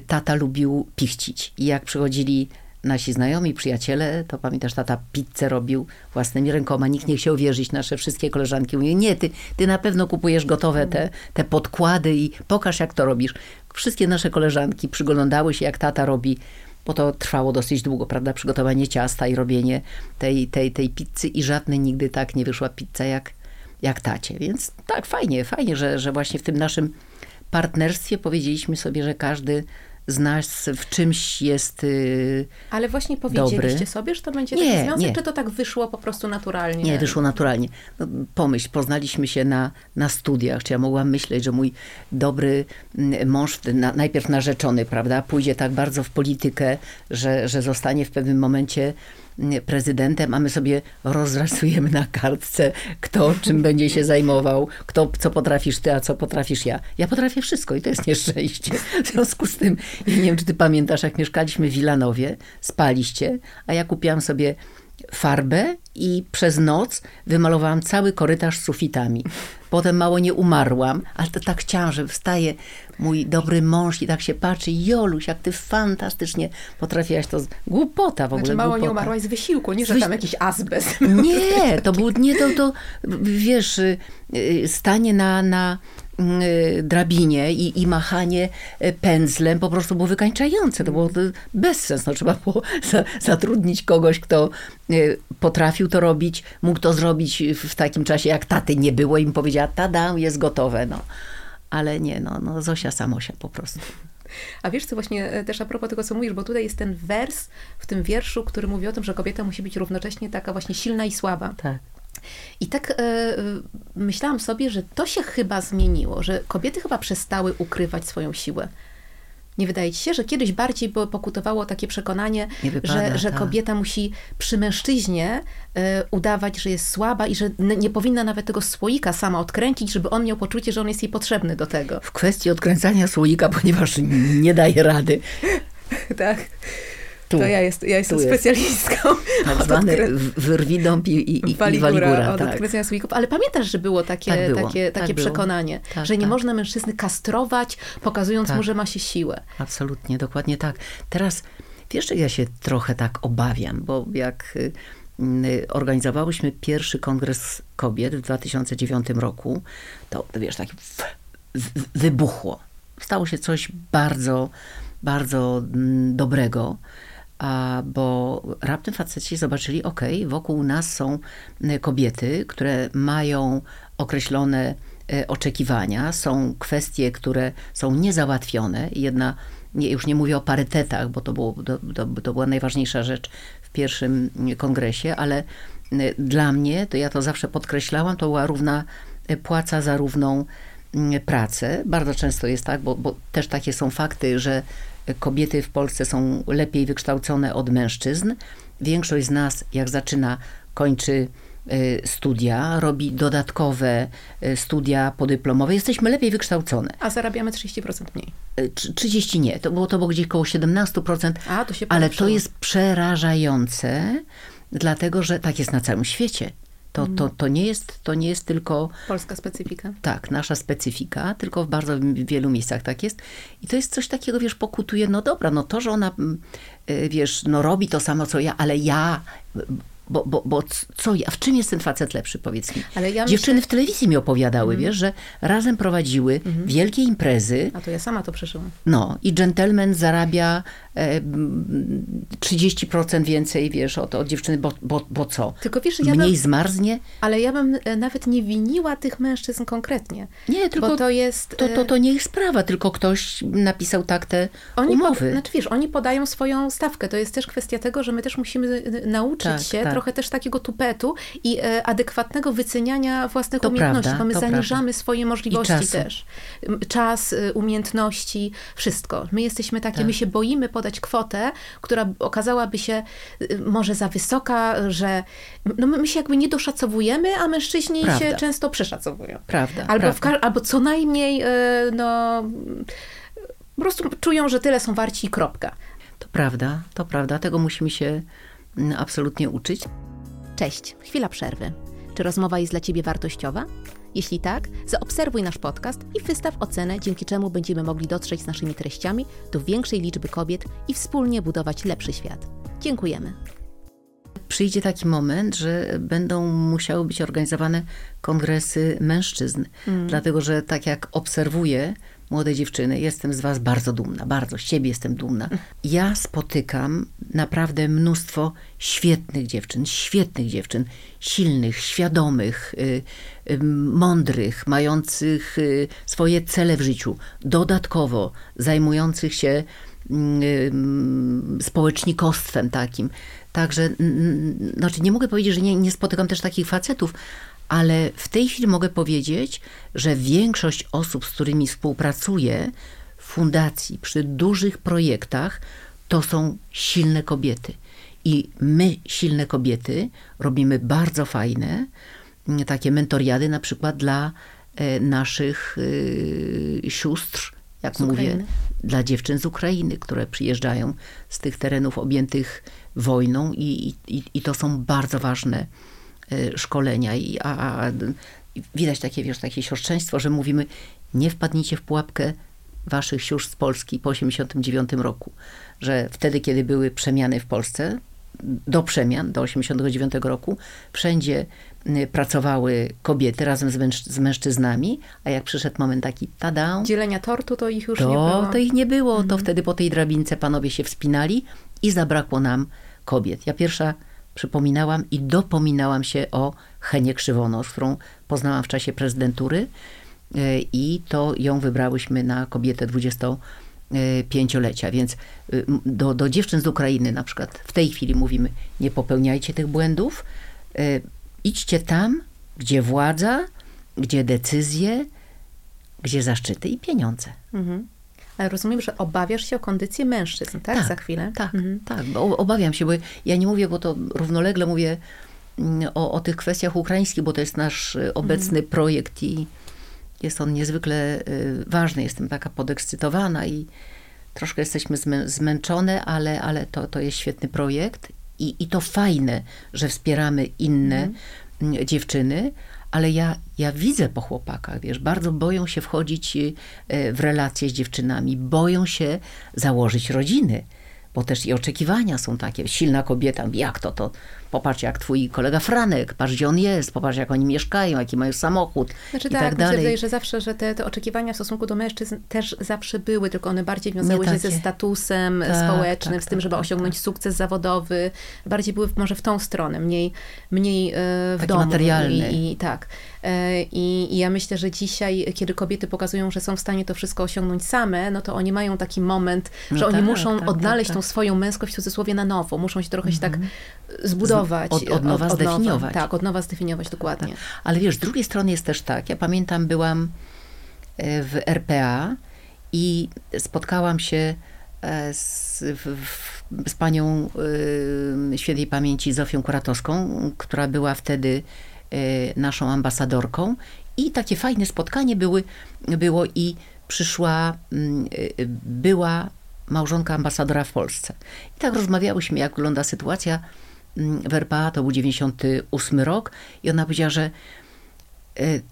tata lubił pichcić i jak przychodzili nasi znajomi, przyjaciele, to pamiętasz, tata pizzę robił własnymi rękoma, nikt nie chciał wierzyć, nasze wszystkie koleżanki mówiły, nie, ty, ty na pewno kupujesz gotowe te, te podkłady i pokaż jak to robisz. Wszystkie nasze koleżanki przyglądały się jak tata robi, bo to trwało dosyć długo, prawda, przygotowanie ciasta i robienie tej, tej, tej pizzy i żadnej nigdy tak nie wyszła pizza jak, jak tacie, więc tak, fajnie, fajnie, że, że właśnie w tym naszym partnerstwie powiedzieliśmy sobie, że każdy z nas w czymś jest y, Ale właśnie powiedzieliście Dobry. sobie, że to będzie Nie, taki związek, nie. czy to tak wyszło po prostu naturalnie? Nie, wyszło naturalnie. No, pomyśl, poznaliśmy się na, na studiach, czy ja mogłam myśleć, że mój dobry mm, mąż, na, najpierw narzeczony, prawda, pójdzie tak bardzo w politykę, że, że zostanie w pewnym momencie prezydentem, a my sobie rozrysujemy na kartce, kto czym będzie się zajmował, kto co potrafisz ty, a co potrafisz ja. Ja potrafię wszystko i to jest nieszczęście. W związku z tym, nie wiem, czy ty pamiętasz, jak mieszkaliśmy w Wilanowie, spaliście, a ja kupiłam sobie farbę i przez noc wymalowałam cały korytarz sufitami. Potem mało nie umarłam, ale to tak chciałam, że wstaje mój dobry mąż i tak się patrzy, Joluś, jak ty fantastycznie potrafiłaś to... z- Głupota w ogóle, Znaczy mało głupota. nie umarłaś z wysiłku, nie, że tam jakiś azbest. Nie, to był, nie, to, to wiesz, y, y, stanie na, na drabinie i, i machanie y, pędzlem po prostu było wykańczające. To było y, bezsens. No, trzeba było za, zatrudnić kogoś, kto y, potrafił to robić, mógł to zrobić w, takim czasie, jak taty nie było i mi powiedziała, tada, jest gotowe. No. Ale nie, no, no Zosia Samosia po prostu. A wiesz co, właśnie e, też a propos tego, co mówisz, bo tutaj jest ten wers w tym wierszu, który mówi o tym, że kobieta musi być równocześnie taka właśnie silna i słaba. Tak. I tak e, e, myślałam sobie, że to się chyba zmieniło, że kobiety chyba przestały ukrywać swoją siłę. Nie wydaje ci się, że kiedyś bardziej było, pokutowało takie przekonanie, Nie wypada, że, że tak. kobieta musi przy mężczyźnie e, udawać, że jest słaba i że nie powinna nawet tego słoika sama odkręcić, żeby on miał poczucie, że on jest jej potrzebny do tego. W kwestii odkręcania słoika, ponieważ nie daje rady. Tak. Tu. To ja, jest, ja jestem Tu jest. specjalistką. Tak zwany wyrwidąb i, i, i, Waligura, od tak. odkręcenia słoików. Ale pamiętasz, że było takie, Tak było, takie, tak takie było. przekonanie, Tak, że nie tak. można mężczyzny kastrować, pokazując Tak. mu, że ma się siłę. Absolutnie, dokładnie tak. Teraz wiesz, że ja się trochę tak obawiam, bo jak y, organizowałyśmy pierwszy kongres kobiet w 2009 roku, to wiesz, tak wybuchło. Stało się coś bardzo, bardzo dobrego bo raptem faceci zobaczyli, ok, wokół nas są kobiety, które mają określone e, oczekiwania, są kwestie, które są niezałatwione. Jedna, już nie mówię o parytetach, bo to, było, to, to, to była najważniejsza rzecz w pierwszym kongresie, ale dla mnie, to ja to zawsze podkreślałam, to była równa płaca za równą pracę. Bardzo często jest tak, bo, bo też takie są fakty, że kobiety w Polsce są lepiej wykształcone od mężczyzn. Większość z nas, jak zaczyna, kończy y, studia, robi dodatkowe y, studia podyplomowe, jesteśmy lepiej wykształcone. A zarabiamy 30% mniej. 30 y, nie, to było to było gdzieś około 17%, A, to się ale to jest przerażające, dlatego że tak jest na całym świecie. To, to, to, nie jest, to nie jest tylko. Polska specyfika. Tak, nasza specyfika, tylko w bardzo wielu miejscach tak jest. I to jest coś takiego, wiesz, pokutuje, no dobra, no to, że ona, mm, y, wiesz, no robi to samo co ja, ale ja bo, bo, bo co ja, w czym jest ten facet lepszy, powiedz mi? Ja Dziewczyny myślę... w telewizji mi opowiadały, mm. wiesz, że razem prowadziły mm. wielkie imprezy. A to ja sama to przeżyłam. No i dżentelmen zarabia e, 30% więcej, wiesz, od, od dziewczyny, bo, bo, bo co? Tylko wiesz, ja Mniej bym, zmarznie? Ale ja bym e, nawet nie winiła tych mężczyzn konkretnie. Nie, tylko to jest... To, to, e, to nie ich sprawa, tylko ktoś napisał tak te oni umowy. Po, znaczy wiesz, oni podają swoją stawkę. To jest też kwestia tego, że my też musimy nauczyć tak, się tak trochę też takiego tupetu i e, adekwatnego wyceniania własnych to umiejętności, prawda, bo my zaniżamy prawda. swoje możliwości też. Czas, y, umiejętności, wszystko. My jesteśmy takie, tak. my się boimy podać kwotę, która okazałaby się y, może za wysoka, że no my się jakby nie doszacowujemy, a mężczyźni prawda. się często przeszacowują. Prawda. Albo, albo co najmniej, no po prostu czują, że tyle są warci i kropka. To prawda, to prawda. Tego musimy się absolutnie uczyć. Cześć, chwila przerwy. Czy rozmowa jest dla Ciebie wartościowa? Jeśli tak, zaobserwuj nasz podcast i wystaw ocenę, dzięki czemu będziemy mogli dotrzeć z naszymi treściami do większej liczby kobiet i wspólnie budować lepszy świat. Dziękujemy. Przyjdzie taki moment, że będą musiały być organizowane kongresy mężczyzn, mm. dlatego że tak jak obserwuję młode dziewczyny, jestem z Was bardzo dumna, bardzo, z Ciebie jestem dumna. Ja spotykam naprawdę mnóstwo świetnych dziewczyn, świetnych dziewczyn, silnych, świadomych, y, y, mądrych, mających y, swoje cele w życiu, dodatkowo zajmujących się mm, społecznikostwem takim. Także, znaczy nie mogę powiedzieć, że nie, nie spotykam też takich facetów, ale w tej chwili mogę powiedzieć, że większość osób, z którymi współpracuję w fundacji przy dużych projektach, to są silne kobiety. I my, silne kobiety, robimy bardzo fajne mm, takie mentoriady, na przykład dla e, naszych e, sióstr, jak mówię, dla dziewczyn z Ukrainy, które przyjeżdżają z tych terenów objętych wojną, i, i, i to są bardzo ważne Y, szkolenia. I, a, a widać takie, wiesz, takie siostrzeństwo, że mówimy, nie wpadnijcie w pułapkę waszych sióstr z Polski po 89 roku. Że wtedy, kiedy były przemiany w Polsce, do przemian, do 89 roku, wszędzie pracowały kobiety razem z, męż z mężczyznami, a jak przyszedł moment taki tada... Dzielenia tortu, to ich już to, nie było. To ich nie było. Mhm. To wtedy po tej drabince panowie się wspinali i zabrakło nam kobiet. Ja pierwsza przypominałam i dopominałam się o Henie Krzywonos, którą poznałam w czasie prezydentury e, i to ją wybrałyśmy na kobietę 25-lecia. Więc y, do, do dziewczyn z Ukrainy na przykład w tej chwili mówimy, nie popełniajcie tych błędów, e, idźcie tam, gdzie władza, gdzie decyzje, gdzie zaszczyty i pieniądze. Mhm. Rozumiem, że obawiasz się o kondycję mężczyzn, tak? tak Za chwilę? Tak, mhm. tak. Bo obawiam się, bo ja nie mówię, bo to równolegle mówię mm, o, o tych kwestiach ukraińskich, bo to jest nasz y, obecny mhm. projekt i jest on niezwykle y, ważny. Jestem taka podekscytowana i troszkę jesteśmy zmę zmęczone, ale, ale to, to jest świetny projekt i, i to fajne, że wspieramy inne mhm. dziewczyny, ale ja, ja widzę po chłopakach, wiesz, bardzo boją się wchodzić y, w relacje z dziewczynami, boją się założyć rodziny, bo też i oczekiwania są takie. Silna kobieta, jak to, to popatrz jak twój kolega Franek, patrz gdzie on jest, popatrz jak oni mieszkają, jaki mają samochód Znaczy i tak, tak dalej. wydaje, że zawsze, że te, te oczekiwania w stosunku do mężczyzn też zawsze były, tylko one bardziej wiązały się ze statusem Tak, społecznym, tak, z tym, tak, żeby tak, osiągnąć sukces zawodowy. Bardziej były może w tą stronę, mniej, mniej e, w Taki domu. materialny. I, i tak. E, I, I ja myślę, że dzisiaj, kiedy kobiety pokazują, że są w stanie to wszystko osiągnąć same, no to oni mają taki moment, No że oni tak, muszą tak, odnaleźć tak, tą tak. swoją męskość w cudzysłowie na nowo. Muszą się trochę się tak zbudować. od- od nowa zdefiniować. Tak, od nowa zdefiniować, dokładnie. Ale wiesz, z drugiej strony jest też tak, ja pamiętam, byłam e, w RPA i spotkałam się e, z, w, z panią y, świętej pamięci Zofią Kuratowską, która była wtedy naszą ambasadorką i takie fajne spotkanie były, było i przyszła, mm, y, była małżonka ambasadora w Polsce. I tak rozmawiałyśmy, jak wygląda sytuacja mm, w RPA, to był 98 rok i ona powiedziała, że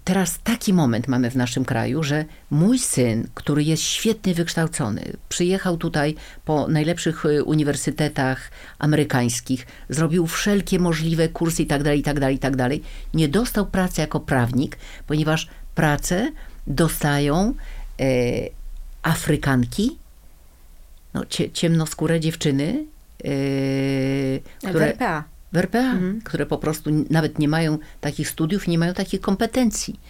teraz taki moment mamy w naszym kraju, że mój syn, który jest świetnie wykształcony, przyjechał tutaj po najlepszych e, uniwersytetach amerykańskich, zrobił wszelkie możliwe kursy i tak dalej, i tak dalej, i tak dalej, nie dostał pracy jako prawnik, ponieważ pracę dostają e, Afrykanki, no, cie, ciemnoskóre dziewczyny, e, W RPA. W RPA, które po prostu nawet nie mają takich studiów, nie mają takich kompetencji.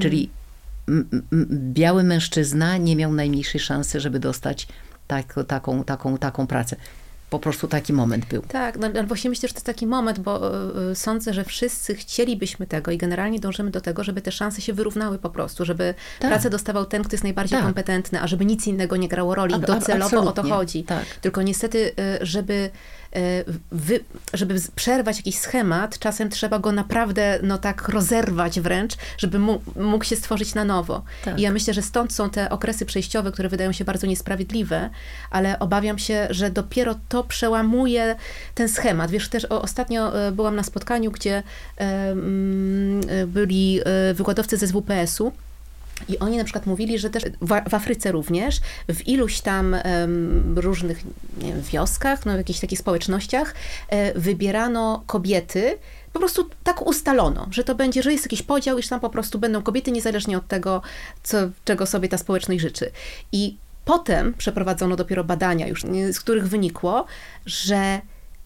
Czyli m, m, biały mężczyzna nie miał najmniejszej szansy, żeby dostać tak, taką, taką, taką pracę. Po prostu taki moment był. Tak, no, no właśnie myślę, że to jest taki moment, bo y, y, sądzę, że wszyscy chcielibyśmy tego i generalnie dążymy do tego, żeby te szanse się wyrównały po prostu, żeby Tak. pracę dostawał ten, kto jest najbardziej Tak. kompetentny, a żeby nic innego nie grało roli. Ab- docelowo o to absolutnie. chodzi. Tak. Tylko niestety, y, żeby, wy, żeby przerwać jakiś schemat, czasem trzeba go naprawdę no tak rozerwać wręcz, żeby mógł się stworzyć na nowo. Tak. I ja myślę, że stąd są te okresy przejściowe, które wydają się bardzo niesprawiedliwe, ale obawiam się, że dopiero to przełamuje ten schemat. Wiesz, też ostatnio e, byłam na spotkaniu, gdzie e, mm, e, byli e, wykładowcy ze SWPS-u. I oni na przykład mówili, że też w, Afryce również, w iluś tam różnych wiem, wioskach, no, w jakichś takich społecznościach e, wybierano kobiety, po prostu tak ustalono, że to będzie, że jest jakiś podział, iż tam po prostu będą kobiety niezależnie od tego, co, czego sobie ta społeczność życzy. I potem przeprowadzono dopiero badania już, z których wynikło, że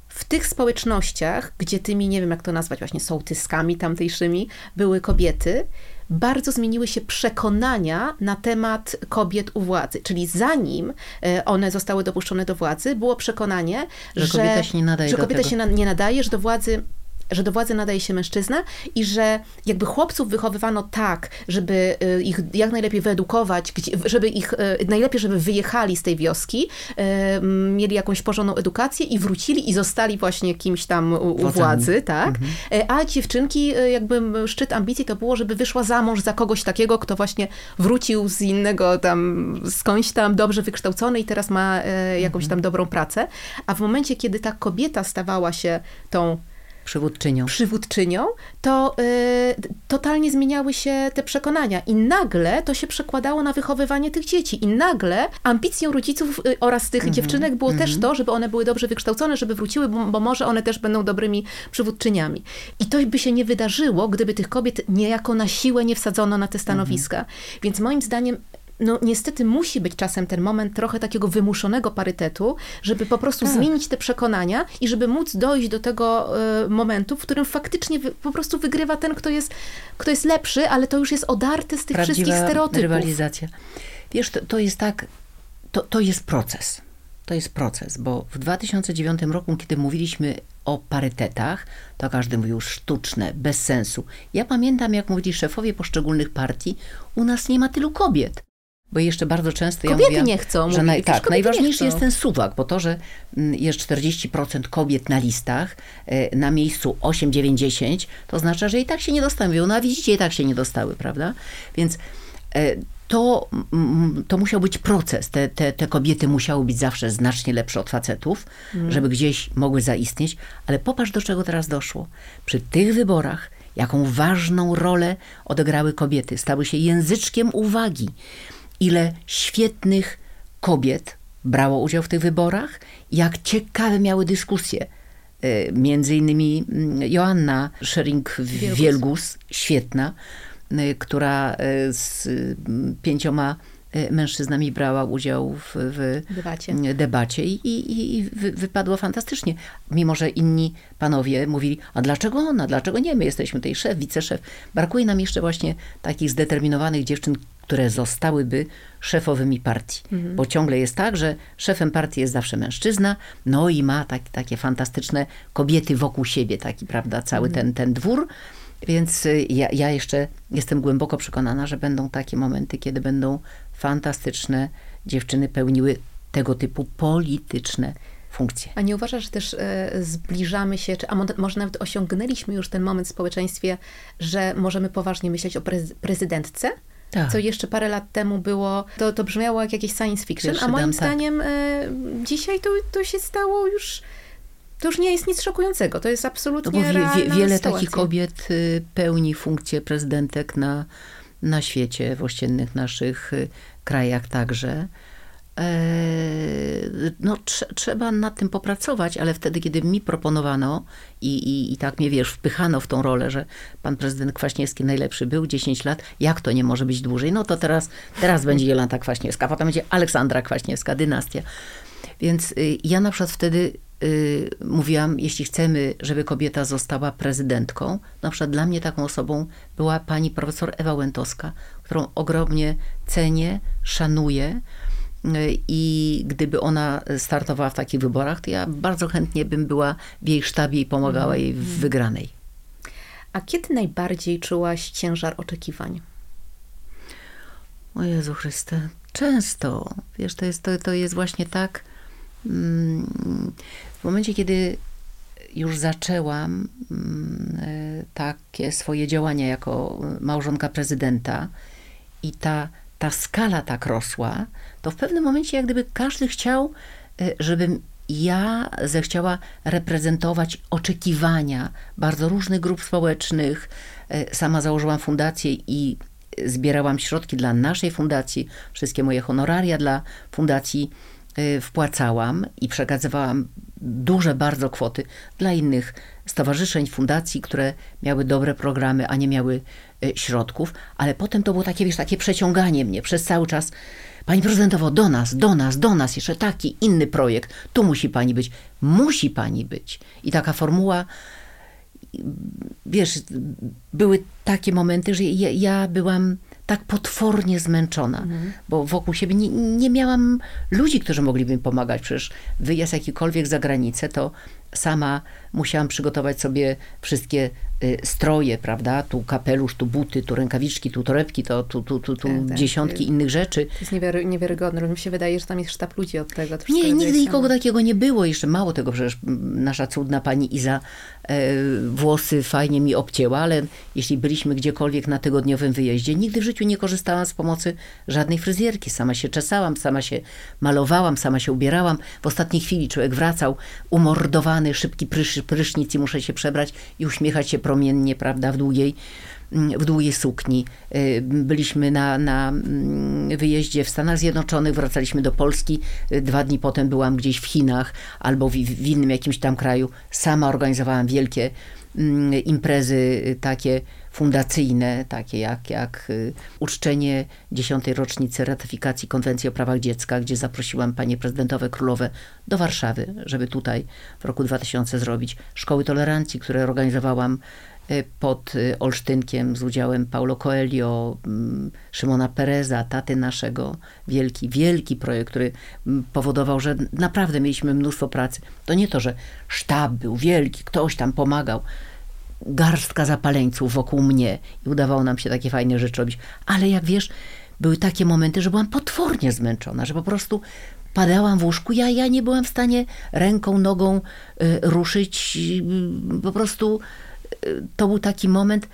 w tych społecznościach, gdzie tymi, nie wiem jak to nazwać, właśnie sołtyskami tamtejszymi, były kobiety, bardzo zmieniły się przekonania na temat kobiet u władzy. Czyli zanim e, one zostały dopuszczone do władzy, było przekonanie, Że że, kobieta się nie nadaje że kobieta się na, nie nadaje, że do władzy że do władzy nadaje się mężczyzna i że jakby chłopców wychowywano tak, żeby y, ich jak najlepiej wyedukować, żeby ich, y, najlepiej, żeby wyjechali z tej wioski, y, mieli jakąś porządną edukację i wrócili i zostali właśnie kimś tam u, u władzy, tak? Y, A dziewczynki, jakby szczyt ambicji to było, żeby wyszła za mąż za kogoś takiego, kto właśnie wrócił z innego tam, skądś tam dobrze wykształcony i teraz ma y, jakąś tam dobrą pracę. A w momencie, kiedy ta kobieta stawała się tą Przywódczynią. przywódczynią, to y, totalnie zmieniały się te przekonania. I nagle to się przekładało na wychowywanie tych dzieci. I nagle ambicją rodziców y, oraz tych dziewczynek było też to, żeby one były dobrze wykształcone, żeby wróciły, bo, bo może one też będą dobrymi przywódczyniami. I to by się nie wydarzyło, gdyby tych kobiet niejako na siłę nie wsadzono na te stanowiska. Więc moim zdaniem no niestety musi być czasem ten moment trochę takiego wymuszonego parytetu, żeby po prostu Tak. zmienić te przekonania i żeby móc dojść do tego e, momentu, w którym faktycznie wy, po prostu wygrywa ten, kto jest, kto jest lepszy, ale to już jest odarte z tych wszystkich Prawdziwa stereotypów. rywalizacja. Wiesz, to, to jest tak, to, to jest proces. To jest proces, bo w 2009 roku, kiedy mówiliśmy o parytetach, to każdy mówił sztuczne, bez sensu. Ja pamiętam, jak mówili szefowie poszczególnych partii, u nas nie ma tylu kobiet. Bo jeszcze bardzo często ja Kobiety mówiłam, nie chcą, że naj, tak, najważniejszy jest ten suwak, bo to, że mm, jest 40% kobiet na listach, e, na miejscu 8, 9, 10, to oznacza, że i tak się nie dostały. Mówią, No a widzicie, i tak się nie dostały, prawda? Więc e, to, mm, to musiał być proces. Te, te, te kobiety musiały być zawsze znacznie lepsze od facetów, żeby gdzieś mogły zaistnieć. Ale popatrz, do czego teraz doszło. Przy tych wyborach, jaką ważną rolę odegrały kobiety. Stały się języczkiem uwagi. Ile świetnych kobiet brało udział w tych wyborach, jak ciekawe miały dyskusje. e, między innymi mm, Joanna Schering-Wielgus, świetna, e, która e, z mm, pięcioma mężczyznami brała udział w, w debacie, debacie i, i, i wy, wypadło fantastycznie. Mimo, że inni panowie mówili, a dlaczego ona, dlaczego nie, my jesteśmy tej szef, wiceszef. Brakuje nam jeszcze właśnie takich zdeterminowanych dziewczyn, które zostałyby szefowymi partii. Mhm. Bo ciągle jest tak, że szefem partii jest zawsze mężczyzna, no i ma tak, takie fantastyczne kobiety wokół siebie, taki, prawda, cały mhm. ten, ten dwór. Więc y, ja, ja jeszcze jestem głęboko przekonana, że będą takie momenty, kiedy będą fantastyczne dziewczyny pełniły tego typu polityczne funkcje. A nie uważasz, że też e, zbliżamy się, czy, a może nawet osiągnęliśmy już ten moment w społeczeństwie, że możemy poważnie myśleć o prezydentce? Tak. Co jeszcze parę lat temu było, to, to brzmiało jak jakieś science fiction, Pierwszy a moim dam, tak. zdaniem tak. dzisiaj to, to się stało już to już nie jest nic szokującego. To jest absolutnie no bo wie, wie, Wiele sytuacja. takich kobiet y, pełni funkcję prezydentek na, na świecie, w ościennych naszych y, krajach także. E, no, tr trzeba nad tym popracować, ale wtedy, kiedy mi proponowano i, i, i tak mnie, wiesz, wpychano w tą rolę, że pan prezydent Kwaśniewski najlepszy był 10 lat, jak to nie może być dłużej? No to teraz, teraz będzie Jolanta Kwaśniewska, potem będzie Aleksandra Kwaśniewska, dynastia. Więc y, ja na przykład wtedy y, mówiłam, jeśli chcemy, żeby kobieta została prezydentką, na przykład dla mnie taką osobą była pani profesor Ewa Łętowska, którą ogromnie cenię, szanuję, i gdyby ona startowała w takich wyborach, to ja bardzo chętnie bym była w jej sztabie i pomagała jej w mhm. wygranej. A kiedy najbardziej czułaś ciężar oczekiwań? O Jezu Chryste, często. Wiesz, to jest, to, to jest właśnie tak. Mm, w momencie, kiedy już zaczęłam mm, e, takie swoje działania jako małżonka prezydenta i ta ta skala tak rosła, to w pewnym momencie jak gdyby każdy chciał, e, żebym ja zechciała reprezentować oczekiwania bardzo różnych grup społecznych. E, sama założyłam fundację i zbierałam środki dla naszej fundacji. Wszystkie moje honoraria dla fundacji e, wpłacałam i przekazywałam duże bardzo kwoty dla innych stowarzyszeń, fundacji, które miały dobre programy, a nie miały środków, ale potem to było takie, wiesz, takie przeciąganie mnie przez cały czas. Pani prezydentowo, do nas, do nas, do nas, jeszcze taki inny projekt, tu musi pani być, musi pani być. I taka formuła, wiesz, były takie momenty, że ja, ja byłam tak potwornie zmęczona, mhm. bo wokół siebie nie, nie miałam ludzi, którzy mogliby mi pomagać. Przecież wyjazd jakikolwiek za granicę, to sama musiałam przygotować sobie wszystkie y, stroje, prawda? Tu kapelusz, tu buty, tu rękawiczki, tu torebki, to, tu, tu, tu, tu tak, tak. dziesiątki tak. innych rzeczy. To jest niewiary, niewiarygodne. Mi się wydaje, że tam jest sztab ludzi od tego. Nie, nigdy nikogo takiego nie było. Jeszcze mało tego, przecież nasza cudna pani Iza e, włosy fajnie mi obcięła, ale jeśli byliśmy gdziekolwiek na tygodniowym wyjeździe, nigdy w życiu nie korzystałam z pomocy żadnej fryzjerki. Sama się czesałam, sama się malowałam, sama się ubierałam. W ostatniej chwili człowiek wracał umordowany, szybki prysz, prysznic i muszę się przebrać i uśmiechać się promiennie, prawda, w długiej, w długiej sukni. Y, byliśmy na, na mm, wyjeździe w Stanach Zjednoczonych, wracaliśmy do Polski. Y, dwa dni potem byłam gdzieś w Chinach albo w, w innym jakimś tam kraju. Sama organizowałam wielkie mm, imprezy y, takie fundacyjne, takie jak, jak uczczenie dziesiątej rocznicy ratyfikacji Konwencji o prawach dziecka, gdzie zaprosiłam panie prezydentowe królowe do Warszawy, żeby tutaj w roku 2000 zrobić szkoły tolerancji, które organizowałam e, pod e, Olsztynkiem z udziałem Paulo Coelho, mm, Szymona Pereza, taty naszego. Wielki, wielki projekt, który mm, powodował, że naprawdę mieliśmy mnóstwo pracy. To nie to, że sztab był wielki, ktoś tam pomagał garstka zapaleńców wokół mnie i udawało nam się takie fajne rzeczy robić. Ale jak wiesz, były takie momenty, że byłam potwornie zmęczona, że po prostu padałam w łóżku. Ja, ja nie byłam w stanie ręką, nogą y, ruszyć. Y, po prostu y, to był taki moment,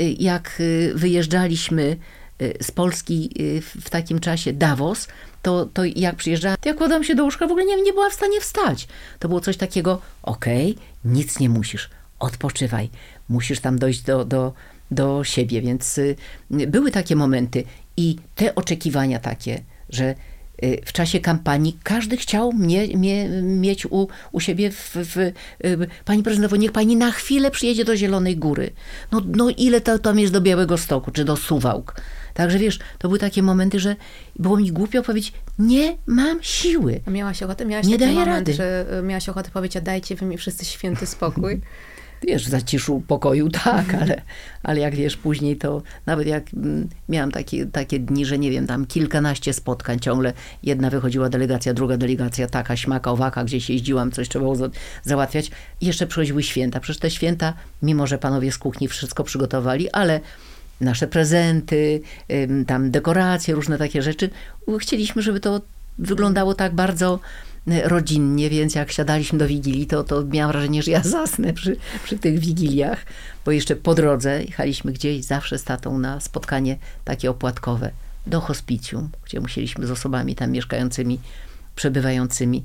y, jak y, wyjeżdżaliśmy y, z Polski w takim czasie Davos, to, to jak przyjeżdżałam, to ja kładłam się do łóżka, w ogóle nie, nie była w stanie wstać. To było coś takiego, okej, okay, nic nie musisz, odpoczywaj, musisz tam dojść do, do, do siebie. Więc były takie momenty i te oczekiwania takie, że y, w czasie kampanii każdy chciał mnie, mnie mieć u, u siebie w, w, y, pani prezydentowo, niech pani na chwilę przyjedzie do Zielonej Góry. No, no ile to tam jest do Białego Stoku, czy do Suwałk. Także wiesz, to były takie momenty, że było mi głupio powiedzieć, nie mam siły. Miałaś ochotę? Miałaś Nie daję moment, rady. że y, miałaś ochotę powiedzieć, a dajcie wy mi wszyscy święty spokój. Wiesz, w zaciszu pokoju, tak, ale, ale jak wiesz, później to nawet jak mm, miałam takie, takie dni, że nie wiem, tam kilkanaście spotkań ciągle, jedna wychodziła delegacja, druga delegacja, taka, śmaka, owaka, gdzieś jeździłam, coś trzeba było za- załatwiać. I jeszcze przychodziły święta. Przecież te święta, mimo że panowie z kuchni wszystko przygotowali, ale nasze prezenty, tam dekoracje, różne takie rzeczy, chcieliśmy, żeby to wyglądało tak bardzo rodzinnie, więc jak siadaliśmy do Wigilii, to, to miałam wrażenie, że ja zasnę przy, przy tych Wigiliach, bo jeszcze po drodze jechaliśmy gdzieś zawsze z tatą na spotkanie takie opłatkowe do hospicjum, gdzie musieliśmy z osobami tam mieszkającymi, przebywającymi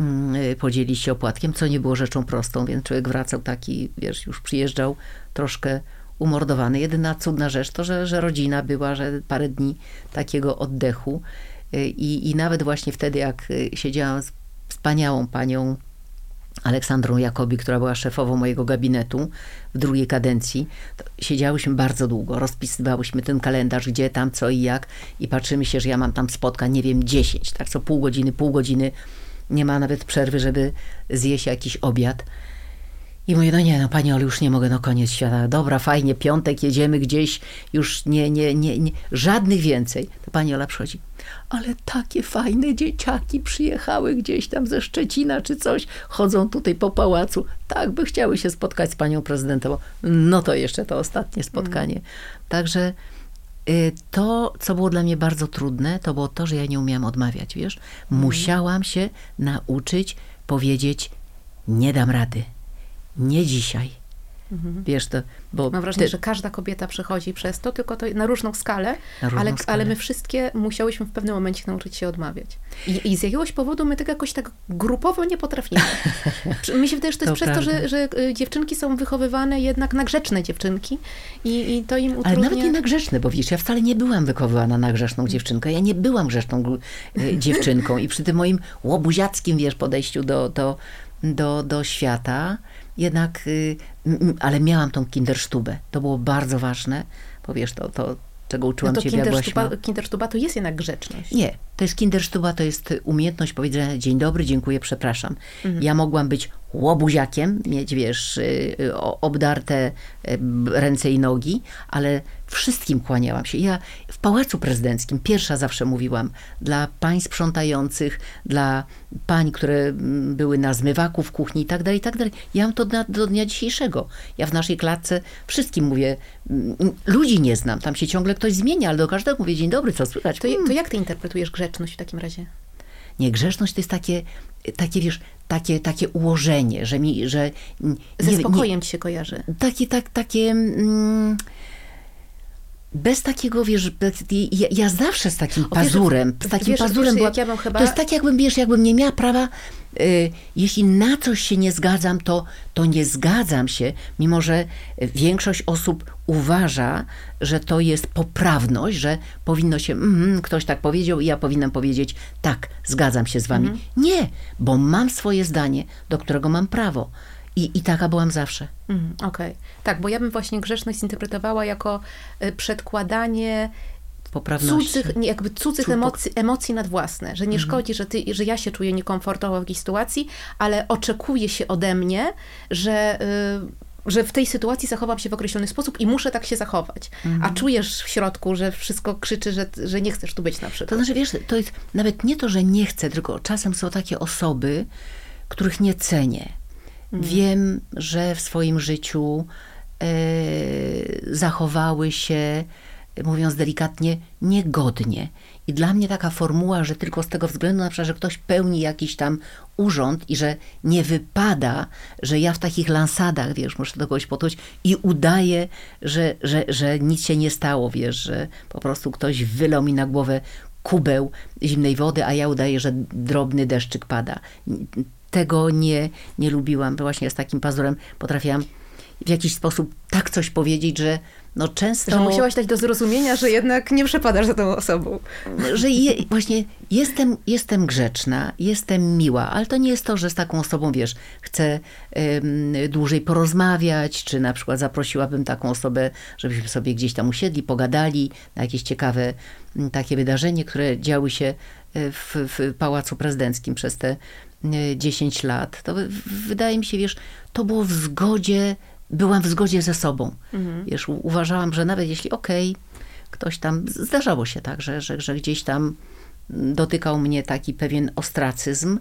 mm, y, podzielić się opłatkiem, co nie było rzeczą prostą, więc człowiek wracał taki, wiesz, już przyjeżdżał troszkę umordowany. Jedyna cudna rzecz to, że, że rodzina była, że parę dni takiego oddechu Y, i, i nawet właśnie wtedy, jak y, siedziałam z wspaniałą panią Aleksandrą Jakobi, która była szefową mojego gabinetu w drugiej kadencji, siedziałyśmy bardzo długo, rozpisywałyśmy ten kalendarz, gdzie tam, co i jak i patrzymy się, że ja mam tam spotkań, nie wiem, 10, tak co pół godziny, pół godziny, nie ma nawet przerwy, żeby zjeść jakiś obiad. I mówię, no nie, no pani Olu, już nie mogę, no koniec świata. Dobra, fajnie, piątek, jedziemy gdzieś, już nie, nie, nie, nie, żadnych więcej. To pani Ola przychodzi, ale takie fajne dzieciaki przyjechały gdzieś tam ze Szczecina czy coś, chodzą tutaj po pałacu, tak by chciały się spotkać z panią prezydentową. No to jeszcze to ostatnie spotkanie. Także y, to, co było dla mnie bardzo trudne, to było to, że ja nie umiałam odmawiać, wiesz. Musiałam się nauczyć powiedzieć, nie dam rady. Nie dzisiaj. Wiesz, to, bo Mam wrażenie, ty- że każda kobieta przechodzi przez to, tylko to na różną skalę, Na różną ale, skalę. ale my wszystkie musiałyśmy w pewnym momencie nauczyć się odmawiać. I, I z jakiegoś powodu my tego jakoś tak grupowo nie potrafimy. Mi się wydaje, że to jest To przez to, że, prawda. że y, dziewczynki są wychowywane jednak na grzeczne dziewczynki i, i to im Ale utrudnia... nawet nie na grzeczne, bo wiesz, ja wcale nie byłam wychowywana na grzeszną dziewczynkę. Ja nie byłam grzeszną gru- e, dziewczynką i przy tym moim łobuziackim, wiesz, podejściu do, do, do, do świata, jednak, y, ale miałam tą kindersztubę. To było bardzo ważne, bo wiesz, to, to czego no uczyłam to ciebie, kindersztuba, kindersztuba to jest jednak grzeczność. Nie, to jest kindersztuba, to jest umiejętność powiedzenia dzień dobry, dziękuję, przepraszam. Mhm. Ja mogłam być łobuziakiem, mieć, wiesz, y, y, obdarte y, ręce i nogi, ale wszystkim kłaniałam się. Ja w Pałacu Prezydenckim pierwsza zawsze mówiłam dla pań sprzątających, dla pań, które były na zmywaku w kuchni i tak dalej, i tak dalej. Ja mam to do, do dnia dzisiejszego. Ja w naszej klatce wszystkim mówię, ludzi nie znam, tam się ciągle ktoś zmienia, ale do każdego mówię dzień dobry, co słychać? To, to jak ty interpretujesz grzeczność w takim razie? Nie, grzeczność to jest takie, takie wiesz, takie, takie ułożenie, że mi, że... nie- Ze nie- spokojem ci się kojarzy. takie, tak, takie... Mm, bez takiego, wiesz, ja, ja zawsze z takim O, wiesz, pazurem, z takim wiesz, pazurem wiesz, była, ja chyba- to jest tak jakbym, wiesz, jakbym nie miała prawa, jeśli na coś się nie zgadzam, to, to nie zgadzam się, mimo że większość osób uważa, że to jest poprawność, że powinno się, mm, ktoś tak powiedział i ja powinnam powiedzieć, tak, zgadzam się z wami. Mhm. Nie, bo mam swoje zdanie, do którego mam prawo. I, i taka byłam zawsze. Mhm, Okej. Tak, bo ja bym właśnie grzeczność zinterpretowała jako y, przedkładanie Poprawności. cudzych, jakby cudzych Cud- emocji, emocji nad własne, że nie Mhm. szkodzi, że, ty, że ja się czuję niekomfortowo w jakiejś sytuacji, ale oczekuje się ode mnie, że, y, że w tej sytuacji zachowam się w określony sposób i muszę tak się zachować. Mhm. A czujesz w środku, że wszystko krzyczy, że, że nie chcesz tu być na To przykład. znaczy, wiesz, to jest nawet nie to, że nie chcę, tylko czasem są takie osoby, których nie cenię. Wiem, że w swoim życiu e, zachowały się, mówiąc delikatnie, niegodnie. I dla mnie taka formuła, że tylko z tego względu, na przykład, że ktoś pełni jakiś tam urząd i że nie wypada, że ja w takich lansadach, wiesz, muszę do kogoś podchodzić i udaję, że, że, że nic się nie stało, wiesz, że po prostu ktoś wylał mi na głowę kubeł zimnej wody, a ja udaję, że drobny deszczyk pada. Tego nie, nie lubiłam. Właśnie z takim pazurem potrafiłam w jakiś sposób tak coś powiedzieć, że no często... Że musiałaś dać do zrozumienia, że jednak nie przepadasz za tą osobą. Że je, właśnie jestem, jestem grzeczna, jestem miła, ale to nie jest to, że z taką osobą, wiesz, chcę dłużej porozmawiać, czy na przykład zaprosiłabym taką osobę, żebyśmy sobie gdzieś tam usiedli, pogadali na jakieś ciekawe takie wydarzenie, które działy się e, w, w Pałacu Prezydenckim przez te 10 lat. To wydaje mi się, wiesz, to było w zgodzie byłam w zgodzie ze sobą. Mhm. Wiesz, uważałam, że nawet jeśli okej, okay, ktoś tam, zdarzało się tak, że, że, że gdzieś tam dotykał mnie taki pewien ostracyzm,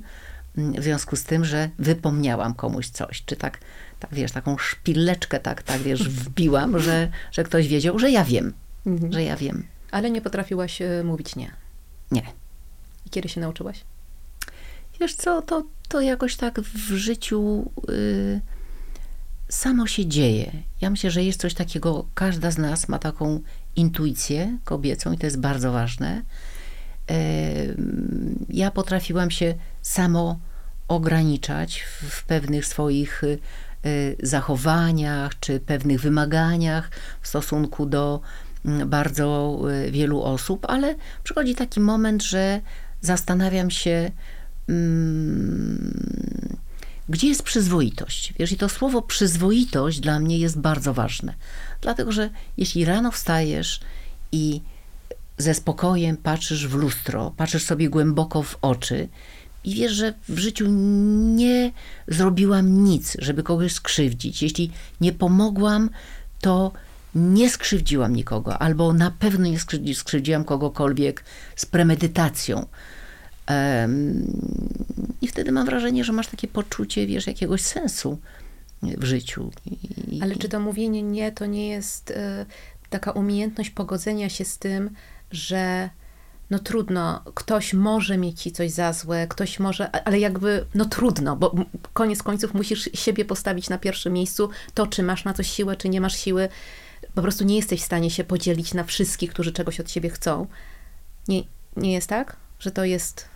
mm, w związku z tym, że wypomniałam komuś coś, czy tak, tak wiesz, taką szpileczkę tak, tak wiesz, wbiłam, że, że ktoś wiedział, że ja wiem, mhm. że ja wiem. Ale nie potrafiłaś e, mówić nie. Nie. I kiedy się nauczyłaś? Wiesz co, to, to jakoś tak w życiu... Yy, samo się dzieje. Ja myślę, że jest coś takiego, każda z nas ma taką intuicję kobiecą i to jest bardzo ważne. Ja potrafiłam się samo ograniczać w pewnych swoich y, zachowaniach czy pewnych wymaganiach w stosunku do mm, bardzo y, wielu osób, ale przychodzi taki moment, że zastanawiam się, hmm, gdzie jest przyzwoitość? Wiesz, i to słowo przyzwoitość dla mnie jest bardzo ważne. Dlatego, że jeśli rano wstajesz i ze spokojem patrzysz w lustro, patrzysz sobie głęboko w oczy i wiesz, że w życiu nie zrobiłam nic, żeby kogoś skrzywdzić. Jeśli nie pomogłam, to nie skrzywdziłam nikogo, albo na pewno nie skrzywdziłam kogokolwiek z premedytacją. I wtedy mam wrażenie, że masz takie poczucie, wiesz, jakiegoś sensu w życiu. I, Ale czy to mówienie nie, to nie jest y, taka umiejętność pogodzenia się z tym, że no trudno, ktoś może mieć ci coś za złe, ktoś może, ale jakby, no trudno, bo koniec końców musisz siebie postawić na pierwszym miejscu, to czy masz na coś siłę, czy nie masz siły, po prostu nie jesteś w stanie się podzielić na wszystkich, którzy czegoś od siebie chcą. Nie, nie jest tak, że to jest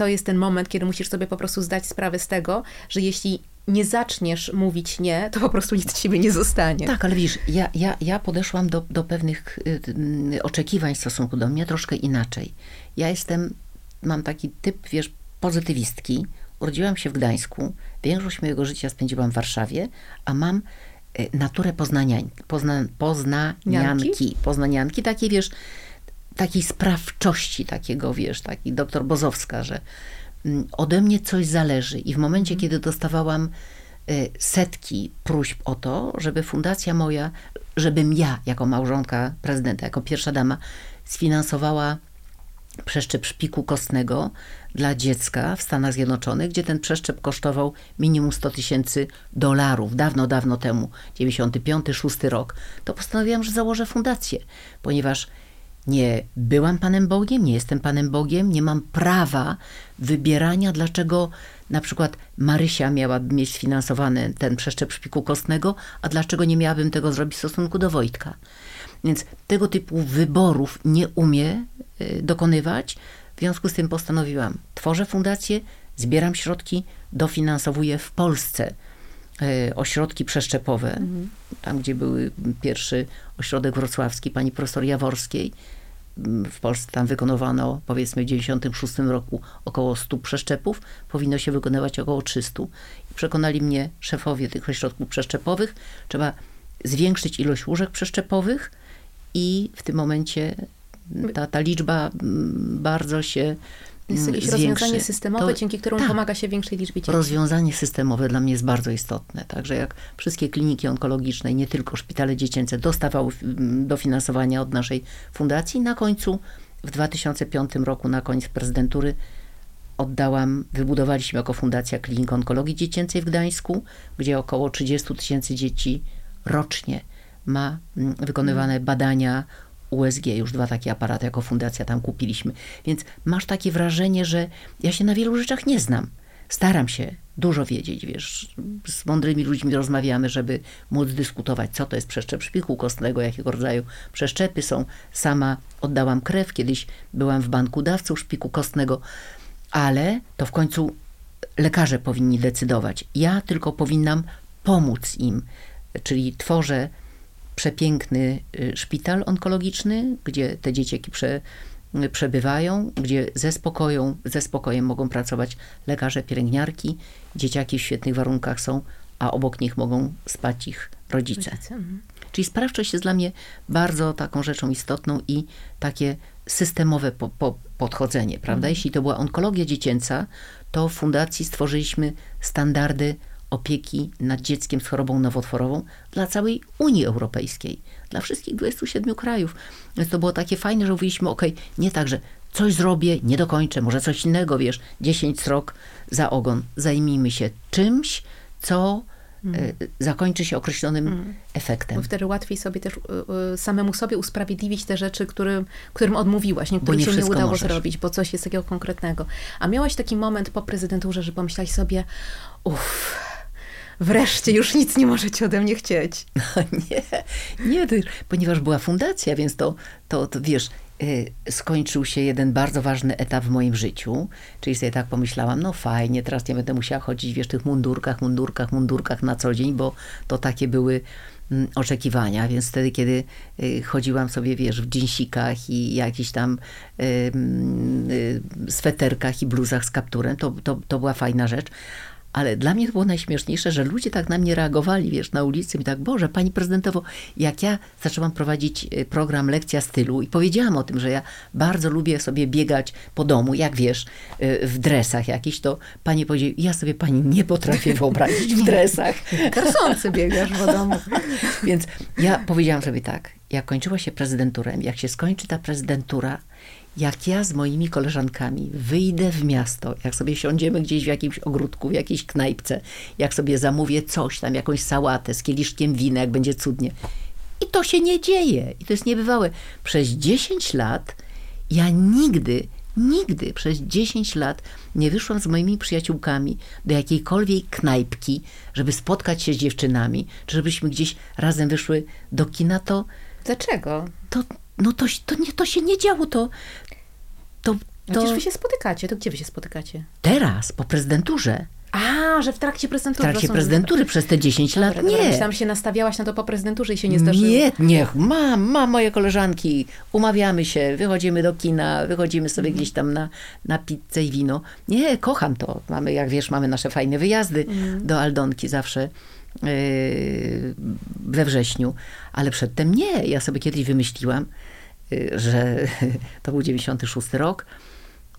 to jest ten moment, kiedy musisz sobie po prostu zdać sprawę z tego, że jeśli nie zaczniesz mówić nie, to po prostu nic z ciebie nie zostanie. Tak, ale widzisz, ja, ja, ja podeszłam do, do pewnych y, y, oczekiwań w stosunku do mnie troszkę inaczej. Ja jestem, mam taki typ, wiesz, pozytywistki. Urodziłam się w Gdańsku, większość mojego życia spędziłam w Warszawie, a mam y, naturę poznaniań, pozna, poznanianki, poznanianki, takie wiesz, takiej sprawczości, takiego, wiesz, taki doktor Bozowska, że mm, ode mnie coś zależy. I w momencie, mhm. kiedy dostawałam y, setki próśb o to, żeby fundacja moja, żebym ja, jako małżonka prezydenta, jako pierwsza dama, sfinansowała przeszczep szpiku kostnego dla dziecka w Stanach Zjednoczonych, gdzie ten przeszczep kosztował minimum 100 tysięcy dolarów, dawno, dawno temu, 95-6 rok, to postanowiłam, że założę fundację, ponieważ nie byłam Panem Bogiem, nie jestem Panem Bogiem, nie mam prawa wybierania, dlaczego na przykład Marysia miałaby mieć sfinansowany ten przeszczep szpiku kostnego, a dlaczego nie miałabym tego zrobić w stosunku do Wojtka. Więc tego typu wyborów nie umie y, dokonywać. W związku z tym postanowiłam, tworzę fundację, zbieram środki, dofinansowuję w Polsce y, ośrodki przeszczepowe, mhm. tam gdzie był pierwszy ośrodek wrocławski pani profesor Jaworskiej, w Polsce tam wykonywano powiedzmy w 96 roku około 100 przeszczepów, powinno się wykonywać około 300. I przekonali mnie szefowie tych ośrodków przeszczepowych, trzeba zwiększyć ilość łóżek przeszczepowych i w tym momencie ta, ta liczba mm, bardzo się jest jakieś zwiększy. rozwiązanie systemowe, to, dzięki któremu tak, pomaga się większej liczbie dzieci. Rozwiązanie systemowe dla mnie jest bardzo istotne. Także jak wszystkie kliniki onkologiczne, nie tylko szpitale dziecięce, dostawały mm, dofinansowania od naszej fundacji, na końcu w 2005 roku, na koniec prezydentury, oddałam, wybudowaliśmy jako Fundacja Klinik Onkologii Dziecięcej w Gdańsku, gdzie około 30 tysięcy dzieci rocznie ma mm, wykonywane badania USG, już dwa takie aparaty jako fundacja tam kupiliśmy. Więc masz takie wrażenie, że ja się na wielu rzeczach nie znam. Staram się dużo wiedzieć, wiesz, z mądrymi ludźmi rozmawiamy, żeby móc dyskutować, co to jest przeszczep szpiku kostnego, jakiego rodzaju przeszczepy są. Sama oddałam krew, kiedyś byłam w banku dawców szpiku kostnego, ale to w końcu lekarze powinni decydować. Ja tylko powinnam pomóc im czyli tworzę przepiękny y, szpital onkologiczny, gdzie te dzieciaki prze, y, przebywają, gdzie ze, spokoją, ze spokojem mogą pracować lekarze, pielęgniarki, dzieciaki w świetnych warunkach są, a obok nich mogą spać ich rodzice. Rodzice, mhm. Czyli sprawczość jest dla mnie bardzo taką rzeczą istotną i takie systemowe po, po, podchodzenie, prawda? Jeśli to była onkologia dziecięca, to w fundacji stworzyliśmy standardy opieki nad dzieckiem z chorobą nowotworową dla całej Unii Europejskiej, dla wszystkich 27 krajów. Więc to było takie fajne, że mówiliśmy, ok, nie tak, że coś zrobię, nie dokończę, może coś innego, wiesz, 10 srok za ogon. Zajmijmy się czymś, co e, zakończy się określonym efektem. Bo wtedy łatwiej sobie też y, y, samemu sobie usprawiedliwić te rzeczy, którym, którym odmówiłaś, nie, Bo których nie się nie udało możesz. zrobić, bo coś jest takiego konkretnego. A miałaś taki moment po prezydenturze, że pomyślałaś sobie, uff, wreszcie już nic nie możecie ode mnie chcieć. nie, nie, to ponieważ była fundacja, więc to, to, to wiesz, y, skończył się jeden bardzo ważny etap w moim życiu, czyli sobie tak pomyślałam, no fajnie, teraz nie będę musiała chodzić, wiesz, w tych mundurkach, mundurkach, mundurkach na co dzień, bo to takie były mm, oczekiwania, więc wtedy, kiedy y, chodziłam sobie, wiesz, w dżinsikach i jakichś tam y, y, sweterkach i bluzach z kapturem, to, to, to była fajna rzecz. Ale dla mnie to było najśmieszniejsze, że ludzie tak na mnie reagowali, wiesz, na ulicy i tak, Boże, pani prezydentowo, jak ja zaczęłam prowadzić y, program Lekcja Stylu i powiedziałam o tym, że ja bardzo lubię sobie biegać po domu, jak wiesz, y, w dresach jakiś, to pani powiedziała, ja sobie pani nie potrafię wyobrazić w dresach. Karsący biegasz w domu. Więc ja powiedziałam sobie tak, jak kończyła się prezydenturem, jak się skończy ta prezydentura, jak ja z moimi koleżankami wyjdę w miasto, jak sobie siądziemy gdzieś w jakimś ogródku, w jakiejś knajpce, jak sobie zamówię coś tam, jakąś sałatę z kieliszkiem wina, jak będzie cudnie. I to się nie dzieje. I to jest niebywałe. Przez 10 lat ja nigdy, nigdy przez 10 lat nie wyszłam z moimi przyjaciółkami do jakiejkolwiek knajpki, żeby spotkać się z dziewczynami, czy żebyśmy gdzieś razem wyszły do kina, to Dlaczego? to, no to, to, nie, to się nie działo, to, to, to Przecież wy się spotykacie, to gdzie wy się spotykacie? teraz, po prezydenturze, A, że w trakcie w prezydentury. trakcie rozumiem. prezydentury przez te 10 lat, Dobra, nie. Że się nastawiałaś na to po prezydenturze i się nie zdarzyło. Nie, niech, mam, mam moje koleżanki, umawiamy się, wychodzimy do kina, wychodzimy sobie Mhm. gdzieś tam na, na pizzę i wino. Nie, kocham to. Mamy, jak wiesz, mamy nasze fajne wyjazdy Mhm. do Aldonki zawsze yy, we wrześniu, ale przedtem nie. Ja sobie kiedyś wymyśliłam, że to był 96 rok,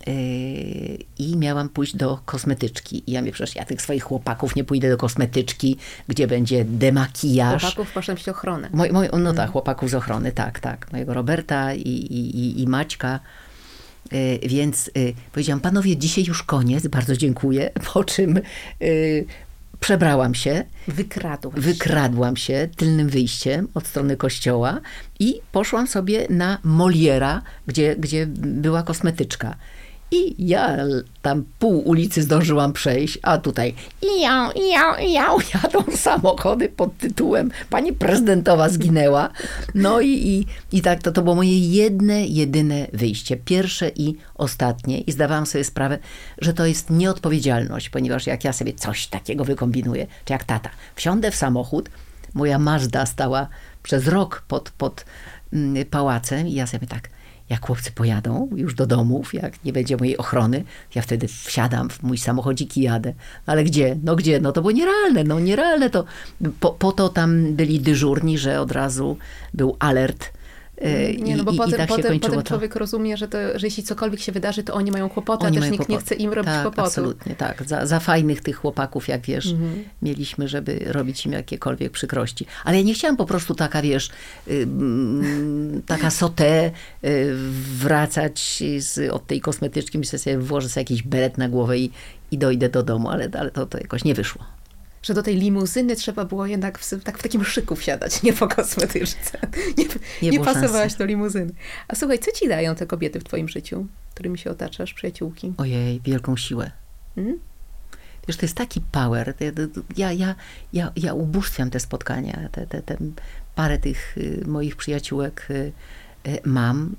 Yy, i miałam pójść do kosmetyczki. I ja mówię, przecież ja tych swoich chłopaków nie pójdę do kosmetyczki, gdzie będzie demakijaż. Chłopaków poszłam mieć ochronę. Moj, moj, no tak, chłopaków z ochrony, tak, tak. Mojego Roberta i, i, i, Maćka. Y, Więc y, powiedziałam, panowie, dzisiaj już koniec, bardzo dziękuję. Po czym przebrałam się, Wykradłaś. wykradłam się tylnym wyjściem od strony kościoła i poszłam sobie na Moliera, gdzie, gdzie była kosmetyczka. I ja tam pół ulicy zdążyłam przejść, a tutaj ja, ja, ja, jadą samochody pod tytułem Pani prezydentowa zginęła. No i, i, i tak to, to było moje jedne, jedyne wyjście. Pierwsze i ostatnie. I zdawałam sobie sprawę, że to jest nieodpowiedzialność, ponieważ jak ja sobie coś takiego wykombinuję, czy jak tata, wsiądę w samochód, moja Mazda stała przez rok pod, pod mm, pałacem i ja sobie tak, jak chłopcy pojadą już do domów, jak nie będzie mojej ochrony, ja wtedy wsiadam w mój samochodzik i jadę. Ale gdzie? No gdzie? No to było nierealne, no nierealne to. Po, po to tam byli dyżurni, że od razu był alert. E, Nie, no bo i, potem, i tak potem, potem człowiek rozumie, że, to, że jeśli cokolwiek się wydarzy, to oni mają kłopoty, Oni a też nikt nie chce im robić tak, kłopotu. Absolutnie, tak. Za, za fajnych tych chłopaków, jak wiesz, Mhm. mieliśmy, żeby robić im jakiekolwiek przykrości. Ale ja nie chciałam po prostu taka, wiesz, y, mm, taka sotę y, wracać z, od tej kosmetyczki, myślę sobie, włożę sobie jakiś beret na głowę i, i dojdę do domu, ale, ale to, to jakoś nie wyszło. Że do tej limuzyny trzeba było jednak w, tak w takim szyku wsiadać, nie po kosmetyczce. Nie, Nie nie, pasowałaś szansy. do limuzyny. A słuchaj, co ci dają te kobiety w twoim życiu, którymi się otaczasz, przyjaciółki? Ojej, wielką siłę. Mm? Wiesz, to jest taki power. Ja, ja, ja, ja ubóstwiam te spotkania. Te, te, te parę tych y, moich przyjaciółek y, y, mam.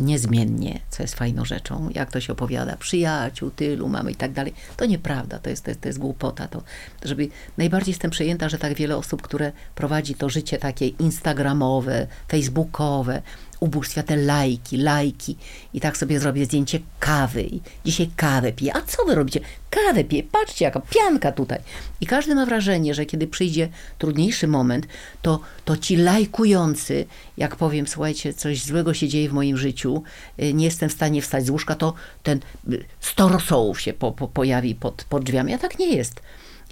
Niezmiennie, co jest fajną rzeczą, jak to się opowiada, przyjaciół, tylu mamy i tak dalej. To nieprawda, to jest, to jest, to jest głupota. To, żeby, najbardziej jestem przejęta, że tak wiele osób, które prowadzi to życie takie instagramowe, facebookowe, ubóstwia te lajki, lajki i tak sobie zrobię zdjęcie kawy i dzisiaj kawę piję. A co wy robicie? Kawę piję, patrzcie jaka pianka tutaj. I każdy ma wrażenie, że kiedy przyjdzie trudniejszy moment, to, to ci lajkujący, jak powiem, słuchajcie, coś złego się dzieje w moim życiu, y, nie jestem w stanie wstać z łóżka, to ten y, sto rosołów się po, po, pojawi pod, pod drzwiami, a tak nie jest.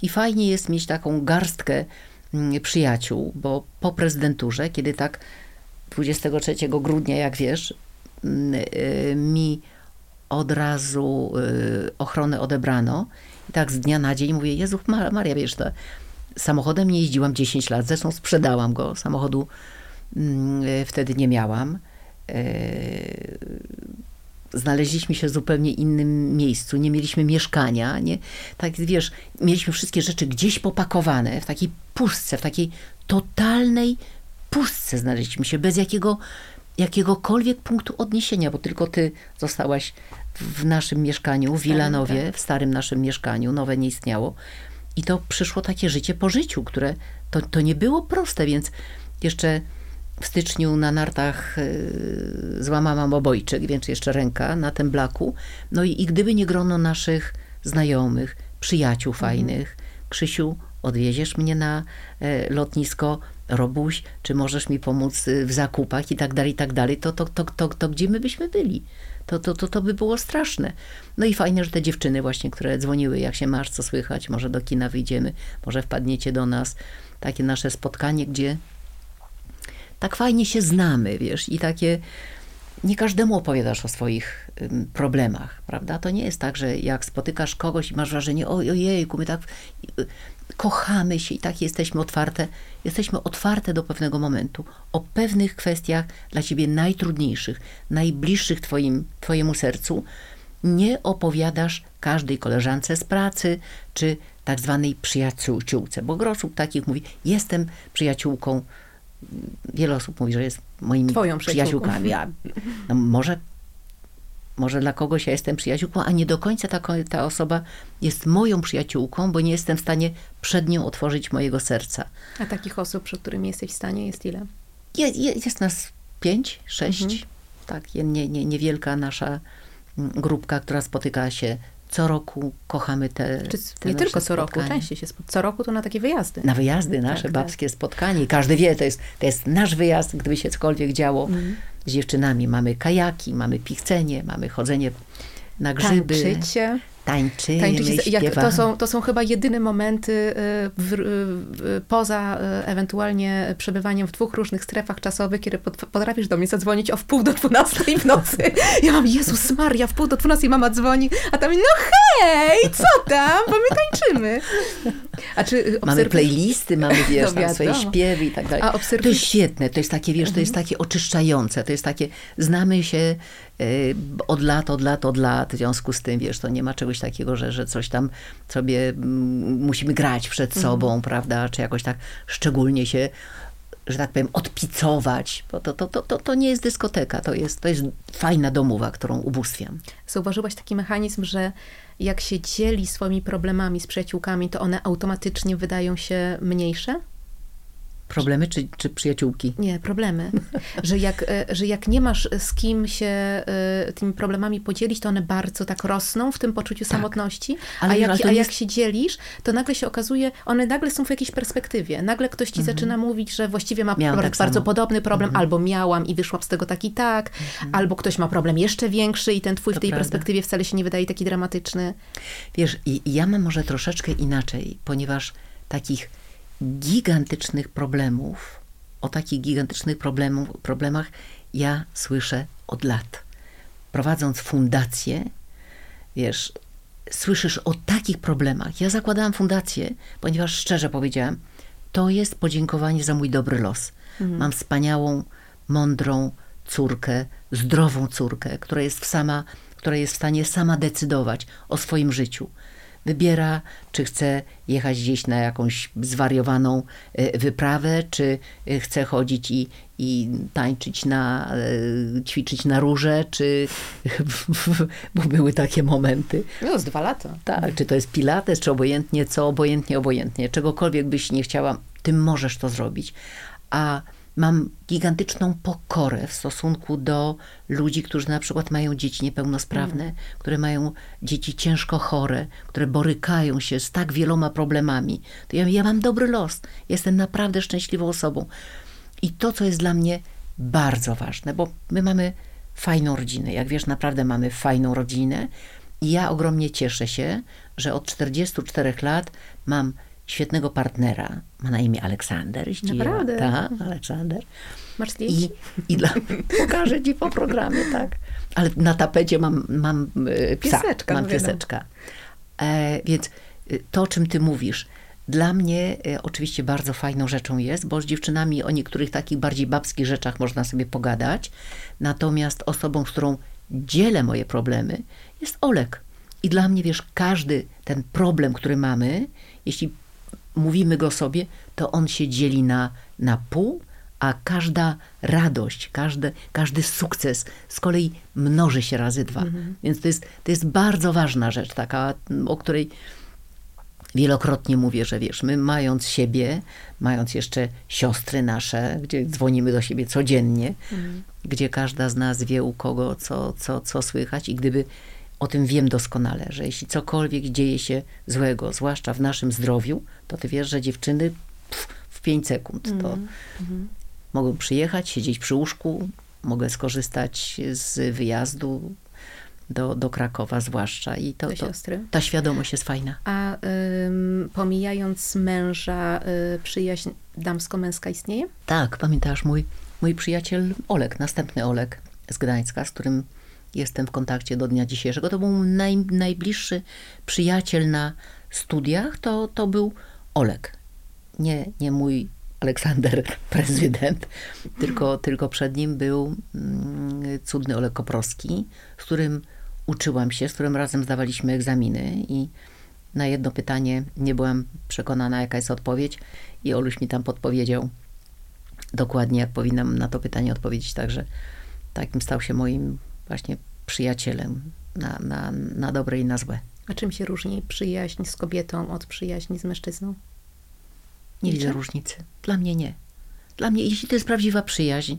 I fajnie jest mieć taką garstkę mm, przyjaciół, bo po prezydenturze, kiedy tak 23 grudnia, jak wiesz, mm, y, mi od razu y, ochronę odebrano. I tak z dnia na dzień mówię, Jezu Maria, wiesz, to samochodem nie jeździłam 10 lat, zresztą sprzedałam go, samochodu mm, y, wtedy nie miałam. Znaleźliśmy się w zupełnie innym miejscu, nie mieliśmy mieszkania, nie? Tak wiesz, mieliśmy wszystkie rzeczy gdzieś popakowane, w takiej pustce, w takiej totalnej pustce znaleźliśmy się, bez jakiego, jakiegokolwiek punktu odniesienia, bo tylko ty zostałaś w naszym mieszkaniu, w Wilanowie, tak. w starym naszym mieszkaniu, nowe nie istniało. I to przyszło takie życie po życiu, które to, to nie było proste, więc jeszcze w styczniu na nartach yy, złamałam obojczyk, więc jeszcze ręka na tym blaku. No i, i gdyby nie grono naszych znajomych, przyjaciół mhm. fajnych, Krzysiu, odwieziesz mnie na e, lotnisko, Robuś, czy możesz mi pomóc y, w zakupach i tak dalej, i tak dalej, to, to, to, to, to gdzie my byśmy byli? To, to, to, to by było straszne. No i fajnie, że te dziewczyny właśnie, które dzwoniły, jak się masz, co słychać, może do kina wyjdziemy, może wpadniecie do nas. Takie nasze spotkanie, gdzie tak fajnie się znamy, wiesz, i takie nie każdemu opowiadasz o swoich problemach, prawda? To nie jest tak, że jak spotykasz kogoś i masz wrażenie, ojejku, my tak kochamy się i tak jesteśmy otwarte, jesteśmy otwarte do pewnego momentu. O pewnych kwestiach dla ciebie najtrudniejszych, najbliższych twoim, twojemu sercu, nie opowiadasz każdej koleżance z pracy, czy tak zwanej przyjaciółce, bo gros osób takich mówi, jestem przyjaciółką, wiele osób mówi, że jest moimi Twoją przyjaciółkami, a no może może dla kogoś ja jestem przyjaciółką, a nie do końca ta, ta osoba jest moją przyjaciółką, bo nie jestem w stanie przed nią otworzyć mojego serca. A takich osób, przy którymi jesteś w stanie, jest ile? Je, je, jest nas pięć, sześć. Mhm. Tak, nie, nie, niewielka nasza mm, grupka, która spotyka się co roku kochamy te, te Nie tylko co roku, częściej się Co roku to na takie wyjazdy. Na wyjazdy, nasze tak, babskie tak. spotkanie. Każdy wie, to jest, to jest nasz wyjazd, gdyby się cokolwiek działo. Mm z dziewczynami. Mamy kajaki, mamy pichcenie, mamy chodzenie na grzyby. Tańczycie tańczymy, tańczycie, jak, to, są, to są chyba jedyne momenty y, w, w, poza y, ewentualnie przebywaniem w dwóch różnych strefach czasowych, kiedy potrafisz do mnie zadzwonić o wpół do dwunastej w nocy. Ja mam, Jezus Maria, w pół do dwunastej mama dzwoni, a tam, no hej, co tam, bo my tańczymy. A czy. Mamy playlisty, mamy, wiesz, no, swoje śpiewy i tak dalej. A. To jest świetne, to jest takie, wiesz, to jest mhm. takie oczyszczające, to jest takie, znamy się Y, od lat, od lat, od lat. W związku z tym, wiesz, to nie ma czegoś takiego, że, że coś tam sobie mm, musimy grać przed mhm. sobą, prawda, czy jakoś tak szczególnie się że tak powiem, odpicować, bo to, to, to, to, to nie jest dyskoteka, to jest, to jest fajna domowa, którą ubóstwiam. Zauważyłaś taki mechanizm, że jak się dzieli swoimi problemami z przyjaciółkami, to one automatycznie wydają się mniejsze? Problemy czy, czy przyjaciółki? Nie, problemy. Że jak, e, że jak nie masz z kim się e, tymi problemami podzielić, to one bardzo tak rosną w tym poczuciu tak. samotności. Ale a, jak, a jak się dzielisz, to nagle się okazuje, one nagle są w jakiejś perspektywie. Nagle ktoś ci mhm. zaczyna mówić, że właściwie ma Miałam tak bardzo samo. podobny problem, mhm. albo miałam i wyszłam z tego tak i tak, mhm. albo ktoś ma problem jeszcze większy i ten twój to w tej prawda. perspektywie wcale się nie wydaje taki dramatyczny. Wiesz, i ja mam może troszeczkę inaczej, ponieważ takich gigantycznych problemów, o takich gigantycznych problemów, problemach ja słyszę od lat. Prowadząc fundację, wiesz, słyszysz o takich problemach. Ja zakładałam fundację, ponieważ szczerze powiedziałam, to jest podziękowanie za mój dobry los. Mhm. Mam wspaniałą, mądrą córkę, zdrową córkę, która jest, sama, która jest w stanie sama decydować o swoim życiu wybiera, czy chce jechać gdzieś na jakąś zwariowaną e, wyprawę, czy e, chce chodzić i, i tańczyć na, e, ćwiczyć na róże, czy, bo były takie momenty. No, z dwa lata. Tak, czy to jest pilates, czy obojętnie co, obojętnie, obojętnie. Czegokolwiek byś nie chciała, ty możesz to zrobić. A mam gigantyczną pokorę w stosunku do ludzi, którzy na przykład mają dzieci niepełnosprawne, mm. które mają dzieci ciężko chore, które borykają się z tak wieloma problemami. To ja, ja mam dobry los. Jestem naprawdę szczęśliwą osobą. I to, co jest dla mnie bardzo ważne, bo my mamy fajną rodzinę. Jak wiesz, naprawdę mamy fajną rodzinę. I ja ogromnie cieszę się, że od 44 lat mam świetnego partnera. Ma na imię Aleksander. Naprawdę? Tak, Aleksander. Masz zdjęcie? I, i dla, pokażę ci po programie, tak. Ale na tapecie mam, mam e, psa. Pieseczka. Mam no pieseczka. E, więc e, to, o czym ty mówisz, dla mnie e, oczywiście bardzo fajną rzeczą jest, bo z dziewczynami o niektórych takich bardziej babskich rzeczach można sobie pogadać. Natomiast osobą, z którą dzielę moje problemy, jest Olek. I dla mnie, wiesz, każdy ten problem, który mamy, jeśli mówimy go sobie, to on się dzieli na, na pół, a każda radość, każdy, każdy sukces z kolei mnoży się razy dwa. Mhm. Więc to jest, to jest bardzo ważna rzecz, taka, o której wielokrotnie mówię, że wiesz, my mając siebie, mając jeszcze siostry nasze, gdzie dzwonimy do siebie codziennie, mhm. gdzie każda z nas wie u kogo co, co, co słychać i gdyby o tym wiem doskonale, że jeśli cokolwiek dzieje się złego, zwłaszcza w naszym zdrowiu, to ty wiesz, że dziewczyny pff, w 5 sekund to mm mogą przyjechać, siedzieć przy łóżku, mogę skorzystać z wyjazdu do, do Krakowa zwłaszcza i to, to ta świadomość jest fajna. A ym, pomijając męża, y, przyjaźń damsko-męska istnieje? Tak, pamiętasz mój, mój przyjaciel Olek, następny Olek z Gdańska, z którym jestem w kontakcie do dnia dzisiejszego. To był naj, najbliższy przyjaciel na studiach, to, to był Olek. Nie, nie mój Aleksander prezydent, tylko, tylko przed nim był mm, cudny Olek Koprowski, z którym uczyłam się, z którym razem zdawaliśmy egzaminy i na jedno pytanie nie byłam przekonana, jaka jest odpowiedź i Oluś mi tam podpowiedział dokładnie, jak powinnam na to pytanie odpowiedzieć, także takim stał się moim właśnie przyjacielem na, na, na dobre i na złe. A czym się różni przyjaźń z kobietą od przyjaźni z mężczyzną? Nie widzę różnicy. Dla mnie nie. Dla mnie, jeśli to jest prawdziwa przyjaźń,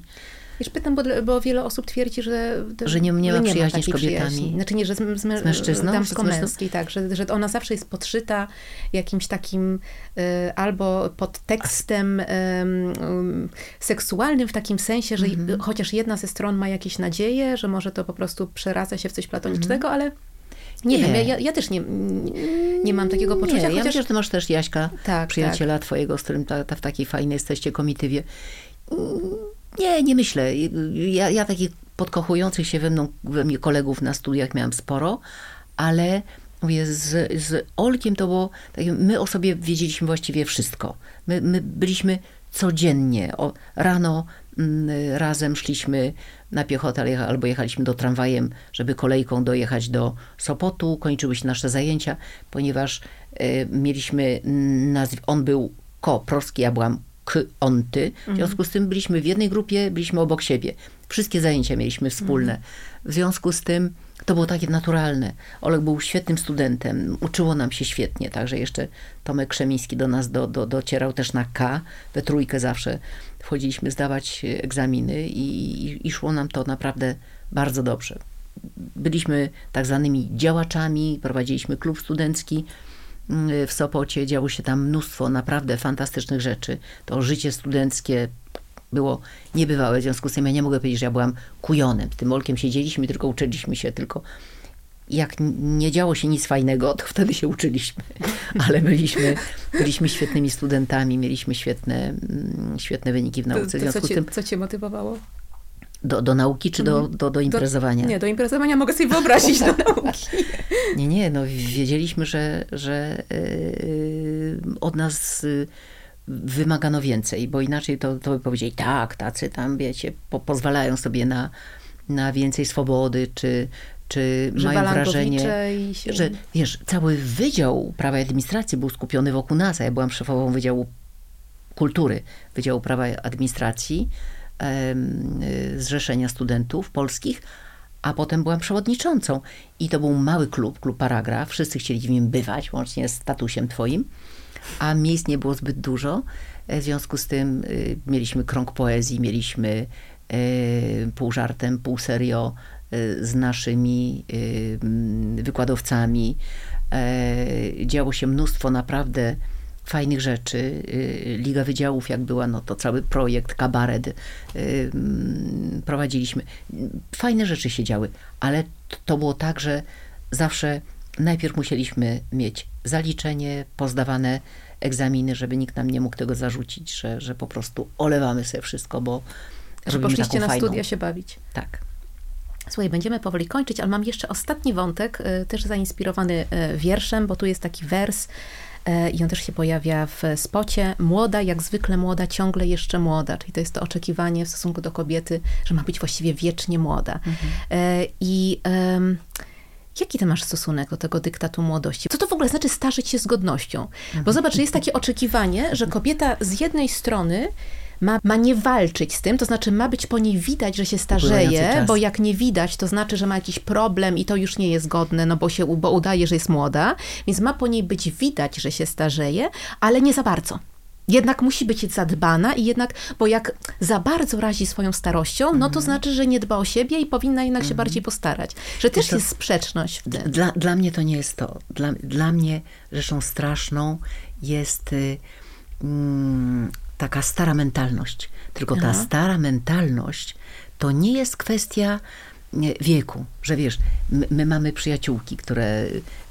Wiesz, pytam, bo, bo wiele osób twierdzi, że... Że nie, nie ma przyjaźni z kobietami. Przyjaźni. Znaczy nie, że z, z, z mężczyzną? Damsko-męskiej, tak. Że, że ona zawsze jest podszyta jakimś takim y, albo podtekstem y, y, seksualnym w takim sensie, że -hmm. chociaż jedna ze stron ma jakieś nadzieje, że może to po prostu przeradza się w coś platonicznego, mm -hmm. ale... Nie, nie, wiem, ja, ja też nie, nie mam takiego poczucia. Nie, chociaż... ja myślę, że ty masz też Jaśka, tak, przyjaciela tak. twojego, z którym ta, ta w takiej fajnej jesteście komitywie. Nie, nie myślę. Ja, ja takich podkochujących się we, mną, we mnie kolegów na studiach miałam sporo, ale mówię, z, z Olkiem to było, tak, my o sobie wiedzieliśmy właściwie wszystko. My, my byliśmy codziennie, o, rano mm, razem szliśmy na piechotę albo jechaliśmy do tramwajem, żeby kolejką dojechać do Sopotu, kończyły się nasze zajęcia, ponieważ y, mieliśmy, nazw- on był ko-proski, ja byłam k, on, ty. W związku z tym byliśmy w jednej grupie, byliśmy obok siebie. Wszystkie zajęcia mieliśmy wspólne. W związku z tym to było takie naturalne. Olek był świetnym studentem, uczyło nam się świetnie, także jeszcze Tomek Krzemiński do nas do, do, docierał też na K, we trójkę zawsze wchodziliśmy zdawać egzaminy i, i, i szło nam to naprawdę bardzo dobrze. Byliśmy tak zwanymi działaczami, prowadziliśmy klub studencki, w Sopocie działo się tam mnóstwo naprawdę fantastycznych rzeczy. To życie studenckie było niebywałe, w związku z tym ja nie mogę powiedzieć, że ja byłam kujonem. Z tym Olkiem siedzieliśmy, tylko uczyliśmy się, tylko jak nie działo się nic fajnego, to wtedy się uczyliśmy. Ale byliśmy, byliśmy świetnymi studentami, mieliśmy świetne, mm, świetne wyniki w nauce. To, to co, cię, tym, co cię motywowało? Do, do nauki czy do, mhm. do, do imprezowania? Do, nie, do imprezowania mogę sobie wyobrazić, do nauki. Nie, nie, no wiedzieliśmy, że, że yy, od nas yy, wymagano więcej, bo inaczej to, to by powiedzieli, tak, tacy tam, wiecie, po, pozwalają sobie na, na więcej swobody, czy, czy Że mają wrażenie, się... że wiesz, cały Wydział Prawa i Administracji był skupiony wokół nas, a ja byłam szefową Wydziału Kultury, Wydziału Prawa i Administracji Zrzeszenia Studentów Polskich, a potem byłam przewodniczącą. I to był mały klub, klub Paragraf. Wszyscy chcieli w nim bywać, łącznie z statusem twoim, a miejsc nie było zbyt dużo. E, W związku z tym y, mieliśmy krąg poezji, mieliśmy y, pół żartem, pół serio y, z naszymi y, wykładowcami. E, Działo się mnóstwo naprawdę fajnych rzeczy. Y, Liga Wydziałów, jak była, no to cały projekt, kabaret y, mm, prowadziliśmy. Fajne rzeczy się działy, ale to było tak, że zawsze najpierw musieliśmy mieć zaliczenie, pozdawane egzaminy, żeby nikt nam nie mógł tego zarzucić, że, że po prostu olewamy sobie wszystko, bo Że robimy poszliście taką na fajną. studia się bawić. Tak. Słuchaj, będziemy powoli kończyć, ale mam jeszcze ostatni wątek, y, też zainspirowany wierszem, bo tu jest taki wers i on też się pojawia w spocie. Młoda, jak zwykle młoda, ciągle jeszcze młoda. Czyli to jest to oczekiwanie w stosunku do kobiety, że ma być właściwie wiecznie młoda. Y, I em, jaki ty masz stosunek do tego dyktatu młodości? Co to w ogóle znaczy starzyć się z godnością? Bo zobacz, jest takie oczekiwanie, że kobieta z jednej strony ma, ma nie walczyć z tym, to znaczy ma być po niej widać, że się starzeje, bo jak nie widać, to znaczy, że ma jakiś problem i to już nie jest godne, no bo się bo udaje, że jest młoda, więc ma po niej być widać, że się starzeje, ale nie za bardzo. Jednak musi być zadbana i jednak, bo jak za bardzo razi swoją starością, no Mhm. to znaczy, że nie dba o siebie i powinna jednak się bardziej postarać. Że też to- jest sprzeczność w tym. Dla, dla mnie to nie jest to. Dla, dla mnie rzeczą straszną jest y, mm, taka stara mentalność. Tylko ta Aha. stara mentalność to nie jest kwestia wieku, że wiesz, my, my mamy przyjaciółki, które,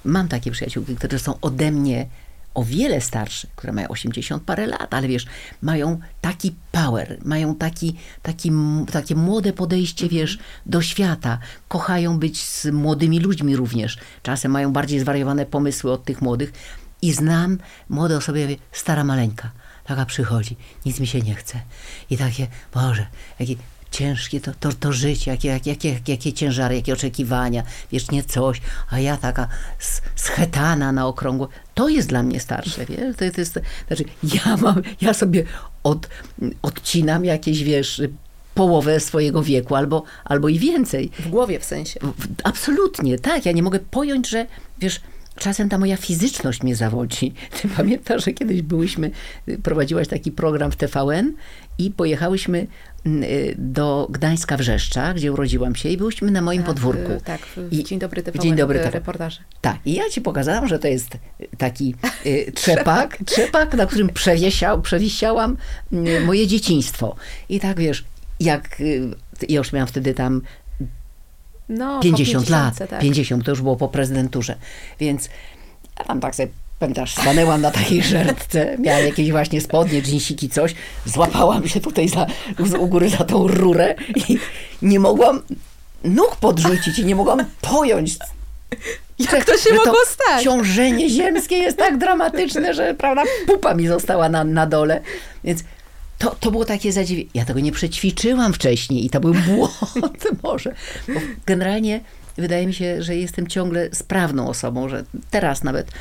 mam takie przyjaciółki, które są ode mnie o wiele starsze, które mają 80 parę lat, ale wiesz, mają taki power, mają taki, taki, takie młode podejście, wiesz, do świata. Kochają być z młodymi ludźmi również. Czasem mają bardziej zwariowane pomysły od tych młodych. I znam młode osoby, ja mówię, stara maleńka, taka przychodzi, nic mi się nie chce. I takie, Boże, jakie ciężkie to, to, to życie, jakie, jakie, jakie, jakie ciężary, jakie oczekiwania, wiesz, nie coś, a ja taka schetana na okrągło. To jest dla mnie starsze, wiesz, to, to jest, znaczy ja mam, ja sobie od, odcinam jakieś, wiesz, połowę swojego wieku, albo, albo i więcej. W głowie w sensie. W- Absolutnie, tak. Ja nie mogę pojąć, że wiesz, czasem ta moja fizyczność mnie zawodzi. Ty pamiętasz, że kiedyś byłyśmy, prowadziłaś taki program w TVN i pojechałyśmy mm, y, do Gdańska Wrzeszcza, gdzie urodziłam się i byłyśmy na moim w- podwórku. Tak, I- Dzień Dobry TVN, Dzień Dobry te reportaże. Tak, i ja ci pokazałam, że to jest taki y, trzepak, trzepak, na którym przewiesiał, przewisiałam y, moje dzieciństwo. I tak wiesz, jak y, ja już miałam wtedy tam No, po 50 lat, 50, tak. 50 to już było po prezydenturze, więc ja tam tak sobie, pamiętasz, stanęłam na takiej żertce, miałam jakieś właśnie spodnie, dżinsiki, coś, złapałam się tutaj za, u góry za tą rurę i nie mogłam nóg podrzucić i nie mogłam pojąć, Jak to się że mogło stać? ciążenie ziemskie jest tak dramatyczne, że prawda, pupa mi została na, na dole, więc to, to było takie zadziwienie. Ja tego nie przećwiczyłam wcześniej i to był błąd może. Bo generalnie wydaje mi się, że jestem ciągle sprawną osobą, że teraz nawet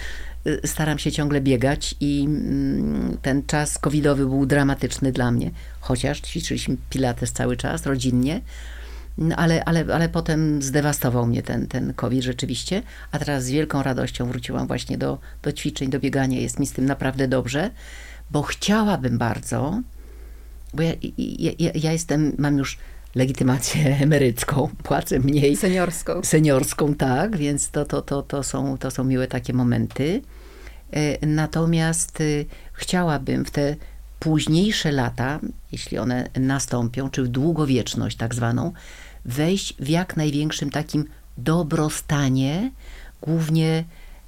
y, staram się ciągle biegać i mm, ten czas covidowy był dramatyczny dla mnie, chociaż ćwiczyliśmy pilates cały czas, rodzinnie, no, ale, ale, ale potem zdewastował mnie ten, ten COVID rzeczywiście, a teraz z wielką radością wróciłam właśnie do, do ćwiczeń, do biegania. Jest mi z tym naprawdę dobrze, bo chciałabym bardzo, bo ja, ja, ja, jestem, mam już legitymację emerycką, płacę mniej Seniorską. seniorską, tak, więc to, to, to, to, są, to są miłe takie momenty. E, Natomiast y, chciałabym w te późniejsze lata, jeśli one nastąpią, czy w długowieczność tak zwaną, wejść w jak największym takim dobrostanie, głównie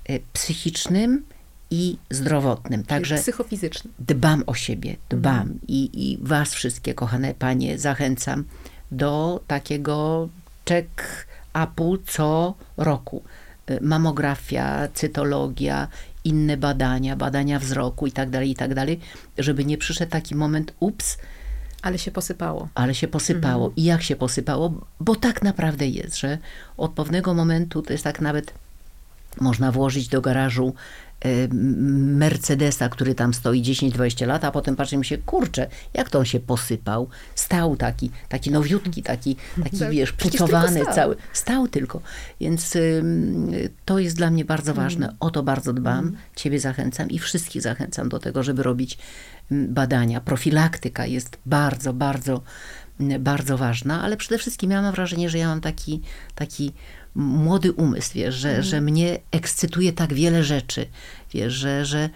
e, psychicznym i zdrowotnym. Także Także psychofizyczny. dbam o siebie, dbam i, i was wszystkie, kochane panie, zachęcam do takiego check-upu co roku. Y, Mamografia, cytologia, inne badania, badania wzroku i tak dalej, i tak dalej, żeby nie przyszedł taki moment, ups, Ale się posypało. ale się posypało. Mhm. I jak się posypało? Bo tak naprawdę jest, że od pewnego momentu to jest tak nawet można włożyć do garażu Mercedesa, który tam stoi 10-20 lat, a potem patrzymy się, kurczę, jak to on się posypał. Stał taki, taki nowiutki, taki, taki Tak, wiesz, pucowany stał. cały. Stał tylko. Więc ym, to jest dla mnie bardzo ważne. Mm. O to bardzo dbam. Ciebie zachęcam i wszystkich zachęcam do tego, żeby robić badania. Profilaktyka jest bardzo, bardzo, mm, bardzo ważna, ale przede wszystkim ja mam wrażenie, że ja mam taki, taki młody umysł, wiesz, że, Mm. że mnie ekscytuje tak wiele rzeczy, wiesz, że, że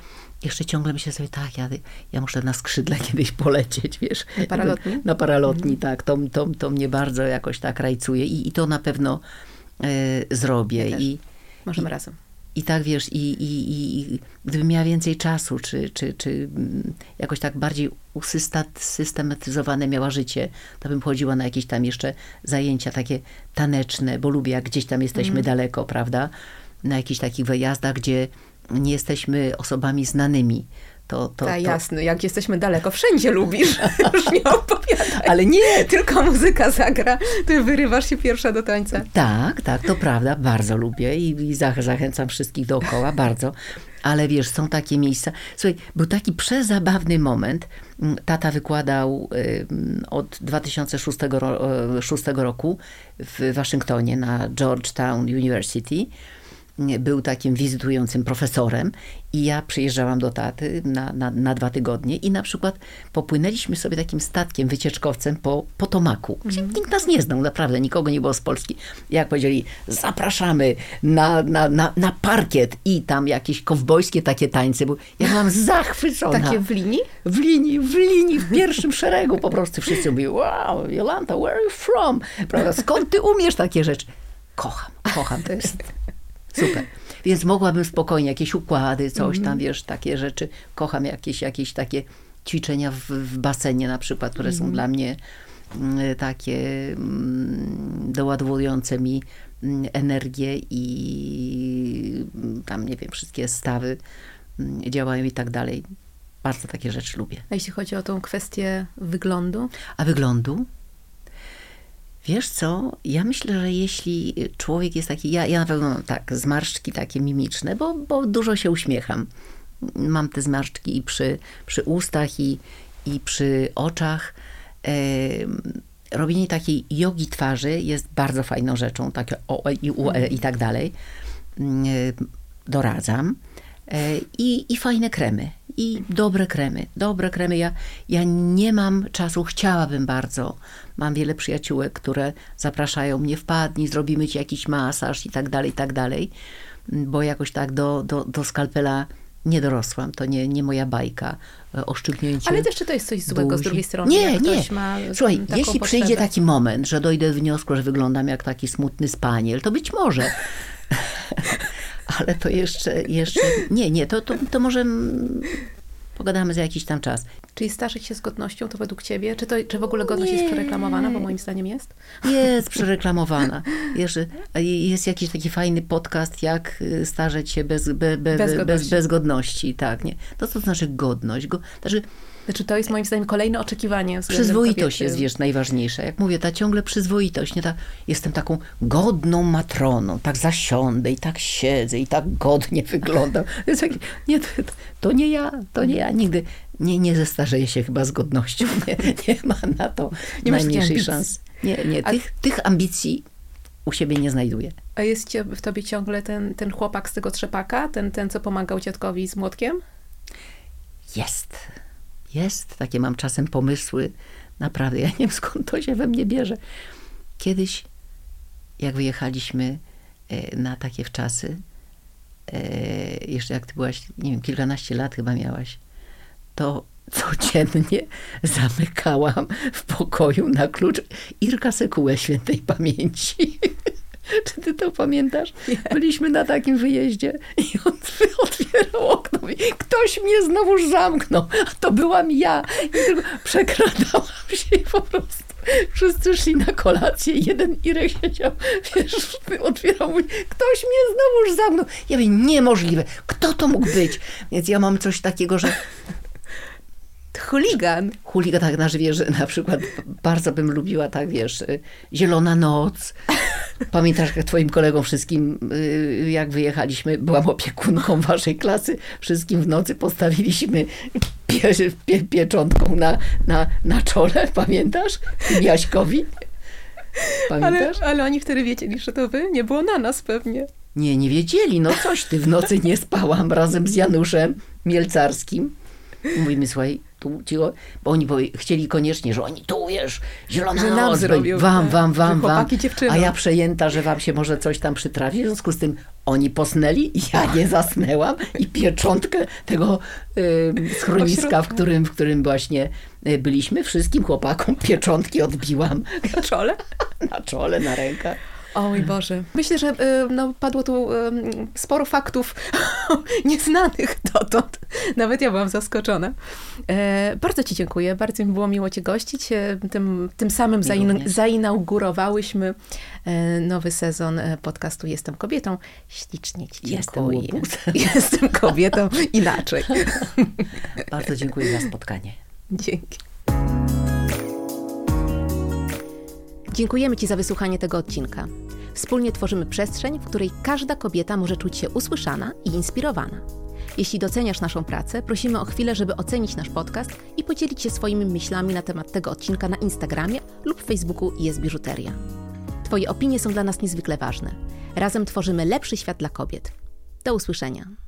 jeszcze ciągle myślę sobie, tak, ja, ja muszę na skrzydle kiedyś polecieć, wiesz. Na paralotni? Na paralotni, tak. To, to, to mnie bardzo jakoś tak rajcuje i, i to na pewno e, zrobię. Ja. I, Możemy I- razem. i tak wiesz, i, i, i, i gdybym miała więcej czasu, czy, czy, czy mm, jakoś tak bardziej usystat- systematyzowane miała życie, to bym chodziła na jakieś tam jeszcze zajęcia takie taneczne, bo lubię, jak gdzieś tam jesteśmy daleko, prawda? Na jakichś takich wyjazdach, gdzie nie jesteśmy osobami znanymi. To, to, Tak, to, jasne. Jak jesteśmy daleko, wszędzie lubisz. Już nie opowiadaj. Ale nie, Tylko muzyka zagra, ty wyrywasz się pierwsza do tańca. Tak, tak, to prawda, bardzo lubię i, i zach- zachęcam wszystkich dookoła, bardzo. Ale wiesz, są takie miejsca. Słuchaj, był taki przezabawny moment. Mm, Tata wykładał od 2006 ro, e, 6 roku w Waszyngtonie na Georgetown University. Był takim wizytującym profesorem i ja przyjeżdżałam do taty na, na, na dwa tygodnie i na przykład popłynęliśmy sobie takim statkiem, wycieczkowcem po Potomaku. gdzie Nikt nas nie znał, naprawdę, nikogo nie było z Polski. Jak powiedzieli, zapraszamy na, na, na, na parkiet i tam jakieś kowbojskie takie tańce. Bo ja byłam zachwycona. Takie w linii? W linii, w linii, w pierwszym szeregu po prostu wszyscy mówili, wow, Jolanta, where are you from? Prawda? Skąd ty umiesz takie rzeczy? Kocham, kocham, to jest super. Więc mogłabym spokojnie jakieś układy, coś tam, wiesz, takie rzeczy. Kocham jakieś, jakieś takie ćwiczenia w, w basenie na przykład, które są dla mnie mm, takie mm, doładowujące mi mm, energię i tam, nie wiem, wszystkie stawy działają i tak dalej. Bardzo takie rzeczy lubię. A jeśli chodzi o tą kwestię wyglądu, A wyglądu? Wiesz co, ja myślę, że jeśli człowiek jest taki, ja, ja na pewno tak, zmarszczki takie mimiczne, bo, bo dużo się uśmiecham. Mam te zmarszczki i przy, przy ustach, i, i przy oczach. Robienie takiej jogi twarzy jest bardzo fajną rzeczą, takie o, e, i u, e, i tak dalej. Doradzam. E, I, I fajne kremy. I dobre kremy. Dobre kremy. Ja, ja nie mam czasu, chciałabym bardzo. Mam wiele przyjaciółek, które zapraszają mnie, wpadnij, zrobimy ci jakiś masaż i tak dalej, i tak dalej. Bo jakoś tak do, do, do skalpela nie dorosłam. To nie, nie moja bajka. E, Oszczyknięcie ale też czy to jest coś złego z buzi. drugiej strony? Nie, nie. Słuchaj, jeśli potrzebę? przyjdzie taki moment, że dojdę do wniosku, że wyglądam jak taki smutny spaniel, to być może. Ale to jeszcze, jeszcze, nie, nie, to, to, to może pogadamy za jakiś tam czas. Czyli starzyć się z godnością, to według ciebie? Czy, to, czy w ogóle godność Nie. jest przereklamowana? Bo moim zdaniem jest. Jest przereklamowana. Jeszcze jest jakiś taki fajny podcast, jak y, starzeć się bez, be, be, Bez bez, godności. bez, bez godności. Tak, nie. To co to znaczy godność? Go, znaczy, Znaczy to jest moim zdaniem kolejne oczekiwanie Przyzwoitość kobiety. jest, wiesz, najważniejsza. Jak mówię, ta ciągle przyzwoitość, nie ta, jestem taką godną matroną, tak zasiądę i tak siedzę i tak godnie wyglądam. Nie, to, to nie ja, to nie ja, nigdy nie, nie zestarzeję się chyba z godnością, nie, nie ma na to Nie najmniejszej szans. Nie, nie, A- tych, tych ambicji u siebie nie znajduję. A jest w tobie ciągle ten, ten chłopak z tego trzepaka? Ten, ten, co pomagał dziadkowi z młotkiem? Jest. Jest. Takie mam czasem pomysły. Naprawdę, ja nie wiem skąd to się we mnie bierze. Kiedyś, jak wyjechaliśmy e, na takie wczasy, e, jeszcze jak ty byłaś, nie wiem, kilkanaście lat chyba miałaś, to codziennie zamykałam w pokoju na klucz Irka Sekułę świętej pamięci. Czy ty to pamiętasz? Byliśmy na takim wyjeździe i on otwierał okno i ktoś mnie znowuż zamknął, a to byłam ja. I tylko przekradałam się i po prostu wszyscy szli na kolację jeden Irek siedział, wiesz, otwierał, mówi, ktoś mnie znowuż zamknął. Ja mówię, niemożliwe, kto to mógł być? Więc ja mam coś takiego, że chuligan. Chuligan, tak na że na przykład bardzo bym lubiła, tak wiesz, y, Zielona Noc. Pamiętasz, jak twoim kolegom wszystkim, y, jak wyjechaliśmy, byłam opiekunką waszej klasy, wszystkim w nocy postawiliśmy pie, pie, pieczątką na, na, na czole, pamiętasz? Jaśkowi. Ale, Pamiętasz? ale oni wtedy wiedzieli, że to wy? Nie było na nas pewnie. Nie, nie wiedzieli. No coś ty, w nocy nie spałam razem z Januszem Mielcarskim. Mówimy, słuchaj, tu cicho, bo oni powie, chcieli koniecznie, że oni tu, wiesz, zielona Że nam noc, zrobią, wam, tak, wam, wam, wam. dziewczynom. A ja przejęta, że wam się może coś tam przytrafi, w związku z tym oni posnęli, ja nie zasnęłam i pieczątkę tego y, schroniska, w którym, w którym właśnie y, byliśmy, wszystkim chłopakom pieczątki odbiłam Na czole? na czole, na rękach. O mój Boże. Myślę, że y, no, padło tu y, sporo faktów nieznanych dotąd. Nawet ja byłam zaskoczona. E, bardzo Ci dziękuję. Bardzo mi było miło Cię gościć. E, Tym, tym samym zain zainaugurowałyśmy e, nowy sezon podcastu Jestem kobietą. Ślicznie Ci Jestem dziękuję. łobuzem. Jestem kobietą inaczej. Bardzo dziękuję za spotkanie. Dzięki. Dziękujemy Ci za wysłuchanie tego odcinka. Wspólnie tworzymy przestrzeń, w której każda kobieta może czuć się usłyszana i inspirowana. Jeśli doceniasz naszą pracę, prosimy o chwilę, żeby ocenić nasz podcast i podzielić się swoimi myślami na temat tego odcinka na Instagramie lub Facebooku Jest Biżuteria. Twoje opinie są dla nas niezwykle ważne. Razem tworzymy lepszy świat dla kobiet. Do usłyszenia.